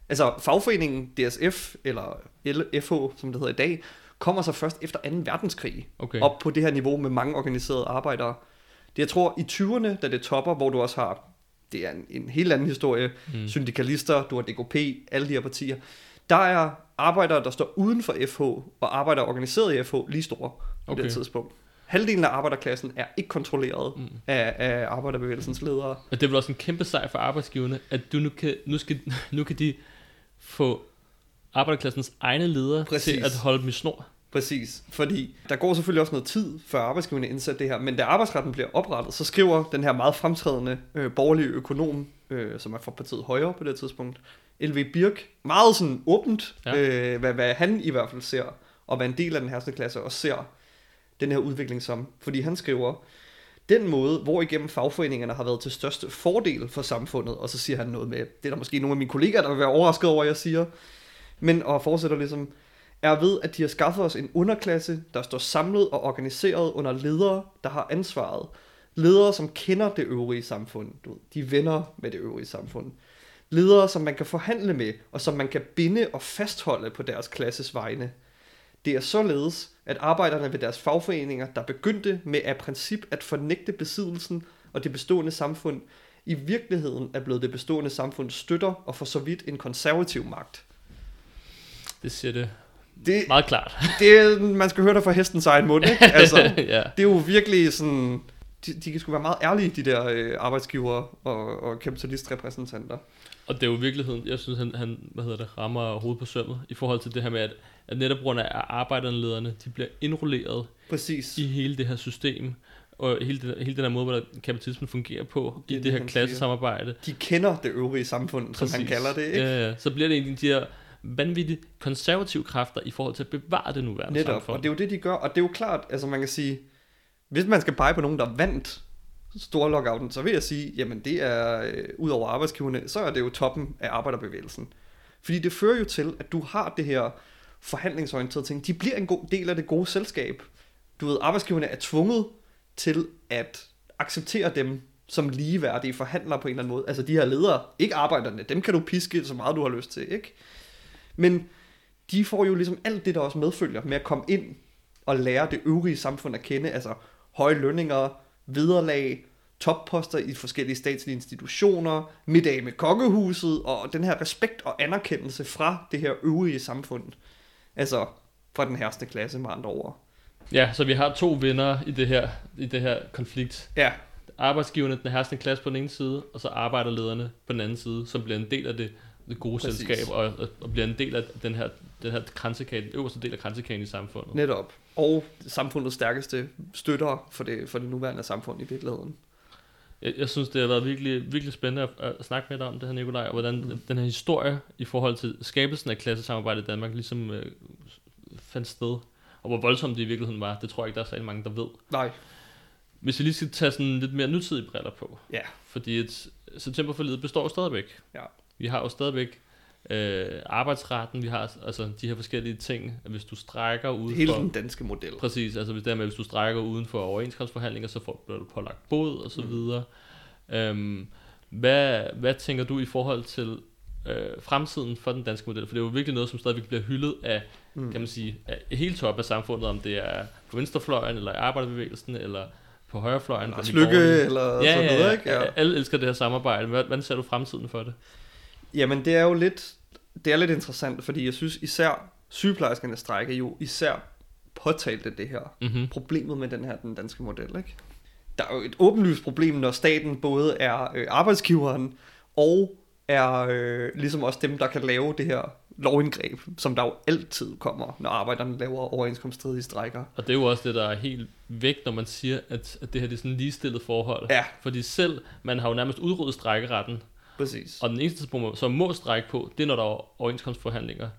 altså fagforeningen DSF, eller LFH, som det hedder i dag, kommer så først efter 2. verdenskrig. Okay. op på det her niveau med mange organiserede arbejdere. Det jeg tror i 20'erne, da det topper, hvor du også har, det er en, en helt anden historie, Mm. syndikalister, du har DKP, alle de her partier, der er arbejdere, der står uden for FH, og arbejdere organiseret i FH lige store på Okay. det tidspunkt. Halvdelen af arbejderklassen er ikke kontrolleret Mm. af, af arbejderbevægelsens ledere. Og det er vel også en kæmpe sejr for arbejdsgiverne, at du nu kan, nu skal, nu kan de få arbejderklassens egne ledere Præcis. til at holde dem i snor. Præcis, fordi der går selvfølgelig også noget tid, før arbejdsgiverne indsætter det her, men da arbejdsretten bliver oprettet, så skriver den her meget fremtrædende øh, borgerlige økonom, øh, som er fra partiet Højre på det tidspunkt, L.V. Birk, meget sådan åbent, Ja. øh, hvad, hvad han i hvert fald ser, og hvad en del af den herste klasse også ser den her udvikling som. Fordi han skriver, den måde, hvor igennem fagforeningerne har været til største fordel for samfundet, og så siger han noget med, det er der måske nogle af mine kollegaer, der vil være overrasket over, at jeg siger, men og fortsætter ligesom, er ved, at de har skaffet os en underklasse, der står samlet og organiseret under ledere, der har ansvaret. Ledere, som kender det øvrige samfund. Du ved, de venner med det øvrige samfund. Ledere, som man kan forhandle med, og som man kan binde og fastholde på deres klasses vegne. Det er således, at arbejderne ved deres fagforeninger, der begyndte med af princip at fornægte besiddelsen og det bestående samfund, i virkeligheden er blevet det bestående samfund støtter og for så vidt en konservativ magt. Det siger det det, meget klart. det man skal høre det fra hestens egen mund, ikke? Altså, ja. det er jo virkelig sådan... De, de kan sgu være meget ærlige, de der øh, arbejdsgiver og, og kapitalist-repræsentanter. Og det er jo i virkeligheden, jeg synes, han, han hvad hedder det, rammer hovedet på sømmet i forhold til det her med, at, at netop grund af arbejderlederne, de bliver indrulleret Præcis. i hele det her system, og hele, det, hele den her måde, hvordan kapitalismen fungerer på, Det i det, det, her klassesamarbejde. De kender det øvrige samfund, som han kalder det, ikke? Ja, ja. Så bliver det egentlig de her vanvittigt konservative kræfter i forhold til at bevare det nuværende Netop, samfund. og det er jo det, de gør, og det er jo klart, altså man kan sige, hvis man skal pege på nogen, der vandt store lockouten, så vil jeg sige, jamen det er, øh, ud over arbejdsgiverne, så er det jo toppen af arbejderbevægelsen. Fordi det fører jo til, at du har det her forhandlingsorienterede ting. De bliver en god del af det gode selskab. Du ved, arbejdsgiverne er tvunget til at acceptere dem som ligeværdige forhandlere på en eller anden måde. Altså de her ledere, ikke arbejderne, dem kan du piske så meget du har lyst til, ikke? Men de får jo ligesom alt det, der også medfølger med at komme ind og lære det øvrige samfund at kende, altså høje lønninger, vederlag, topposter i forskellige statslige institutioner, middag med kongehuset, og den her respekt og anerkendelse fra det her øvrige samfund. Altså fra den herste klasse med andre ord. Ja, så vi har to vinder i det her, i det her konflikt. Ja, Arbejdsgiverne, den herskende klasse på den ene side, og så arbejderlederne på den anden side, som bliver en del af det, det gode Præcis. selskab, og, og bliver en del af den her, den her kransekage, den øverste del af kransekagen i samfundet. netop. Og samfundets stærkeste støtter for det, for det nuværende samfund i virkeligheden. Jeg, jeg synes, det har været virkelig, virkelig spændende at, at snakke med dig om det her, Nikolaj, og hvordan mm. den her historie i forhold til skabelsen af klassesamarbejdet i Danmark ligesom øh, fandt sted, og hvor voldsomt det i virkeligheden var, det tror jeg ikke, der er særlig mange, der ved. Nej, Hvis vi lige skal tage sådan lidt mere nutidige briller på, ja, fordi et septemberforlidet består stadigvæk. Ja. Vi har jo stadigvæk øh, arbejdsretten, vi har altså de her forskellige ting, at hvis du strækker uden hele for... den danske model. Præcis, altså hvis det er med, hvis du strækker uden for overenskomstforhandlinger, så får, bliver du pålagt bod og så Mm. videre. Øhm, hvad, hvad tænker du i forhold til øh, fremtiden for den danske model? For det er jo virkelig noget, som stadigvæk bliver hyldet af, Mm. kan man sige, af hele toppen af samfundet, om det er på venstrefløjen, eller i arbejderbevægelsen, eller på højrefløjen. De Lykke, eller ja, sådan ja, noget, ja, ikke? Ja. Alle elsker det her samarbejde. Hvad- Hvordan ser du fremtiden for det? Jamen, det er jo lidt, det er lidt interessant, fordi jeg synes især sygeplejerskernes strække jo især påtalte det her Mm-hmm. problemet med den her den danske model, ikke? Der er jo et åbenlyst problem, når staten både er øh, arbejdsgiveren og er øh, ligesom også dem, der kan lave det her lovindgreb, som der jo altid kommer, når arbejderne laver overenskomststridige strækker. Og det er jo også det, der er helt væk, når man siger, at, at det her det er sådan en ligestillet forhold. Ja, Fordi selv, man har jo nærmest udryddet strækkeretten, præcis. og den eneste tidspunkt, som må strække på, det er, når der er overenskomstforhandlinger.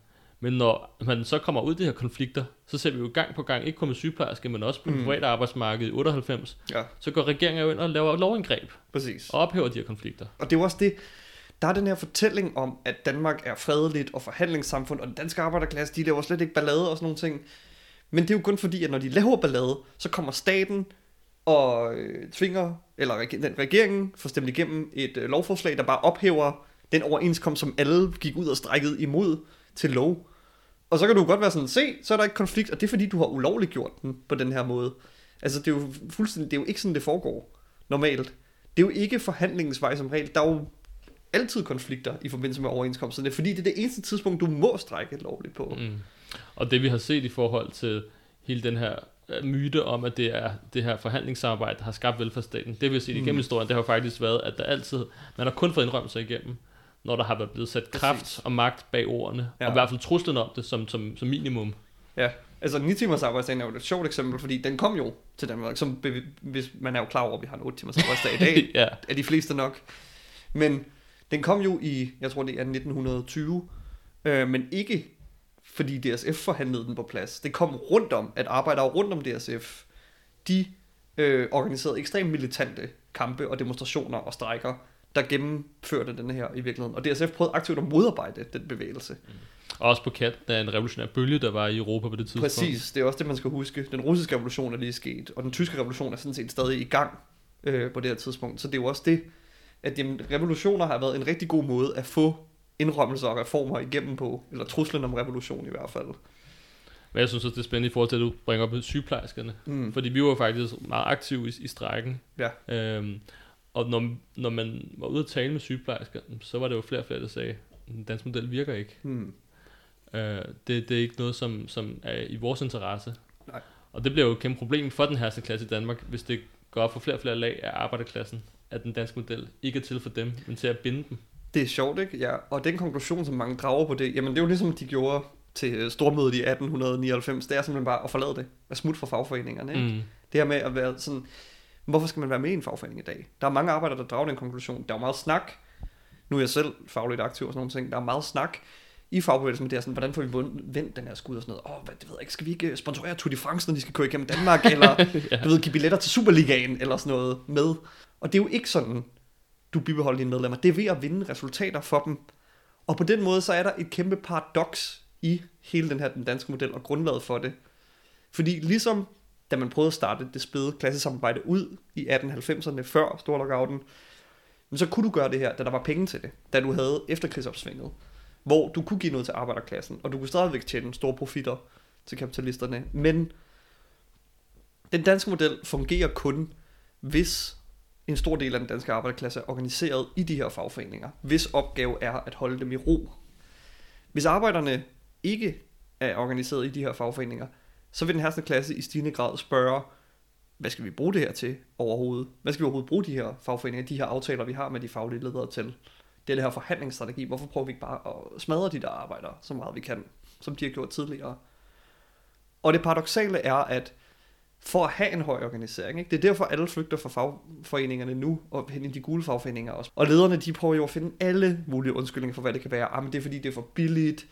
Men når man så kommer ud i de her konflikter, så ser vi jo gang på gang, ikke kun med sygeplejerske, men også på. Mm. det private arbejdsmarked i 98, Ja, så går regeringen jo ind og laver lovindgreb præcis. og ophæver de her konflikter. Og det er jo også det, der er den her fortælling om, at Danmark er fredeligt og forhandlingssamfund, og den danske arbejderklasse, de laver slet ikke ballade og sådan nogle ting. Men det er jo kun fordi, at når de laver ballade, så kommer staten og øh, tvinger, eller reg- den regeringen får stemt igennem et øh, lovforslag, der bare ophæver den overenskomst, som alle gik ud og strækkede imod til lov. Og så kan du godt være sådan, se, så er der ikke konflikt, og det er fordi, du har ulovligt gjort den på den her måde. Altså, det er jo fuldstændig, det er jo ikke sådan, det foregår normalt. Det er jo ikke forhandlingens vej som regel. Der er jo altid konflikter i forbindelse med overenskomsterne, fordi det er det eneste tidspunkt, du må strække lovligt på. Mm. Og det vi har set i forhold til hele den her myte om, at det er det her forhandlingssamarbejde, der har skabt velfærdsstaten, det vi har set igennem Mm. historien, det har jo faktisk været, at der altid, man har kun fået indrømmelser igennem, når der har været blevet sat kraft Præcis. og magt bag ordene, Ja. og i hvert fald truslen om det som, som, som minimum. Ja, altså 9 timers arbejdsdag er jo et sjovt eksempel, fordi den kom jo til Danmark, som hvis man er jo klar over, at vi har en 8 timers arbejdsdag i dag, ja. er de fleste nok. Men den kom jo i, jeg tror det er 1920, øh, men ikke fordi DSF forhandlede den på plads. Det kom rundt om, at arbejdere rundt om DSF, de øh, organiserede ekstremt militante kampe og demonstrationer og strejker, der gennemførte den her i virkeligheden. Og DSF prøvede aktivt at modarbejde den bevægelse. Og også på der er en revolutionær bølge, der var i Europa på det tidspunkt. Præcis, det er også det, man skal huske. Den russiske revolution er lige sket, og den tyske revolution er sådan set stadig i gang øh, på det her tidspunkt. Så det er jo også det, at jamen, revolutioner har været en rigtig god måde at få indrømmelser og reformer igennem på, eller truslen om revolution i hvert fald. Men jeg synes også, det er spændende i forhold til, at du bringer op sygeplejerskerne. Mm. Fordi vi var faktisk meget aktive i, i strækken. Ja. Øhm, og når, når man var ude at tale med sygeplejersker, så var det jo flere og flere, der sagde, den danske model virker ikke. Mm. Øh, det, det er ikke noget, som, som er i vores interesse. Nej. Og det bliver jo et kæmpe problem for den her klasse i Danmark, hvis det går op for flere og flere lag af arbejderklassen, at den danske model ikke er til for dem, men til at binde dem. Det er sjovt, ikke? Ja, og den konklusion, som mange drager på det, jamen det er jo ligesom, de gjorde til øh, stormødet i 1899, det er simpelthen bare at forlade det, at smutte fra fagforeningerne. Ikke? Mm. Det her med at være sådan, hvorfor skal man være med i en fagforening i dag? Der er mange arbejdere, der drager den konklusion. Der er meget snak. Nu er jeg selv fagligt aktiv og sådan nogle ting. Der er meget snak. i fagbevægelsen, det er sådan, hvordan får vi vendt den her skud og sådan noget. Åh, hvad, det ved jeg ikke, skal vi ikke øh, sponsorere Tour de France, når de skal køre igennem Danmark, eller ja. du ved, give billetter til Superligaen, eller sådan noget med. Og det er jo ikke sådan, du bibeholder dine medlemmer. Det er ved at vinde resultater for dem. Og på den måde, så er der et kæmpe paradoks i hele den her den danske model og grundlaget for det. Fordi ligesom da man prøvede at starte det spæde klassesamarbejde ud i 1890'erne før storlockouten, men så kunne du gøre det her, da der var penge til det. Da du havde efterkrigsopsvinget, hvor du kunne give noget til arbejderklassen, og du kunne stadigvæk tjene store profitter til kapitalisterne. Men den danske model fungerer kun, hvis en stor del af den danske arbejderklasse er organiseret i de her fagforeninger, hvis opgave er at holde dem i ro. Hvis arbejderne ikke er organiseret i de her fagforeninger, så vil den herskende klasse i stigende grad spørge, hvad skal vi bruge det her til overhovedet? Hvad skal vi overhovedet bruge de her fagforeninger, de her aftaler, vi har med de faglige ledere til? Det er det her forhandlingsstrategi. Hvorfor prøver vi ikke bare at smadre de der arbejdere så meget vi kan, som de har gjort tidligere? Og det paradoxale er, at for at have en høj organisering, ikke? det er derfor alle flygter fra fagforeningerne nu, og hen i de gule fagforeninger også. Og lederne, de prøver jo at finde alle mulige undskyldninger for, hvad det kan være. Ah, men det er fordi, det er for billigt,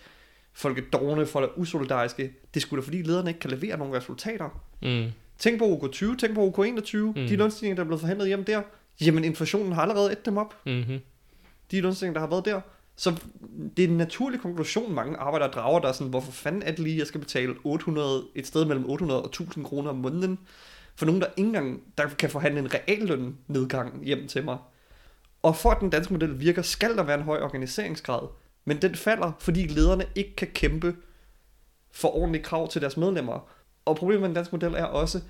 folk er dogne, folk er usolidariske. Det skulle da fordi, lederne ikke kan levere nogle resultater. Mm. Tænk på OK20, tænk på OK21, mm. de lønstigninger, der er blevet forhandlet hjem der. Jamen, inflationen har allerede et dem op. Mm-hmm. De lønstigninger, der har været der. Så det er en naturlig konklusion, mange arbejdere drager, der er sådan, hvorfor fanden er det lige, jeg skal betale 800, et sted mellem 800 og 1000 kroner om måneden, for nogen, der ikke engang der kan forhandle en realløn nedgang hjem til mig. Og for at den danske model virker, skal der være en høj organiseringsgrad, men den falder, fordi lederne ikke kan kæmpe for ordentlige krav til deres medlemmer. Og problemet med den danske model er også,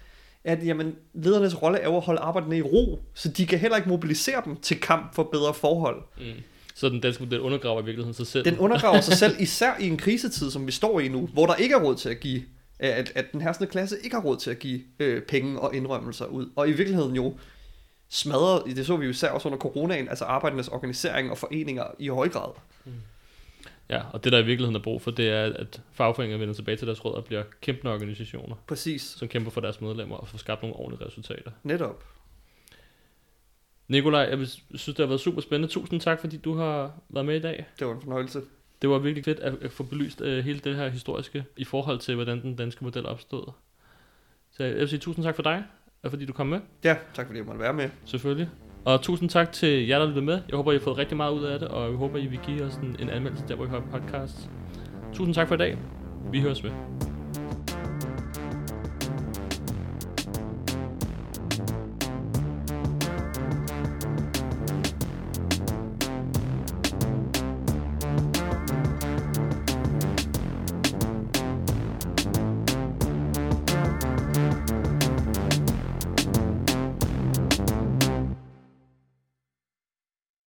at jamen, ledernes rolle er at holde arbejderne i ro, så de kan heller ikke mobilisere dem til kamp for bedre forhold. Mm. Så den danske model undergraver i virkeligheden sig selv. Den undergraver sig selv, især i en krisetid, som vi står i nu, hvor der ikke er råd til at give, at, at den herskende klasse ikke har råd til at give øh, penge og indrømmelser ud. Og i virkeligheden jo smadrer, det så vi jo især også under coronaen, altså arbejdernes organisering og foreninger i høj grad. Mm. Ja, og det der i virkeligheden er brug for, det er, at fagforeninger vender tilbage til deres rødder og bliver kæmpende organisationer. Præcis. Som kæmper for deres medlemmer og får skabt nogle ordentlige resultater. Netop. Nikolaj, jeg synes, det har været super spændende. Tusind tak, fordi du har været med i dag. Det var en fornøjelse. Det var virkelig fedt at få belyst uh, hele det her historiske i forhold til, hvordan den danske model opstod. Så jeg vil sige tusind tak for dig, og fordi du kom med. Ja, tak fordi jeg måtte være med. Selvfølgelig. Og tusind tak til jer, der lyttede med. Jeg håber, I har fået rigtig meget ud af det, og jeg håber, I vil give os en, en anmeldelse der, hvor I hører podcast. Tusind tak for i dag. Vi høres med.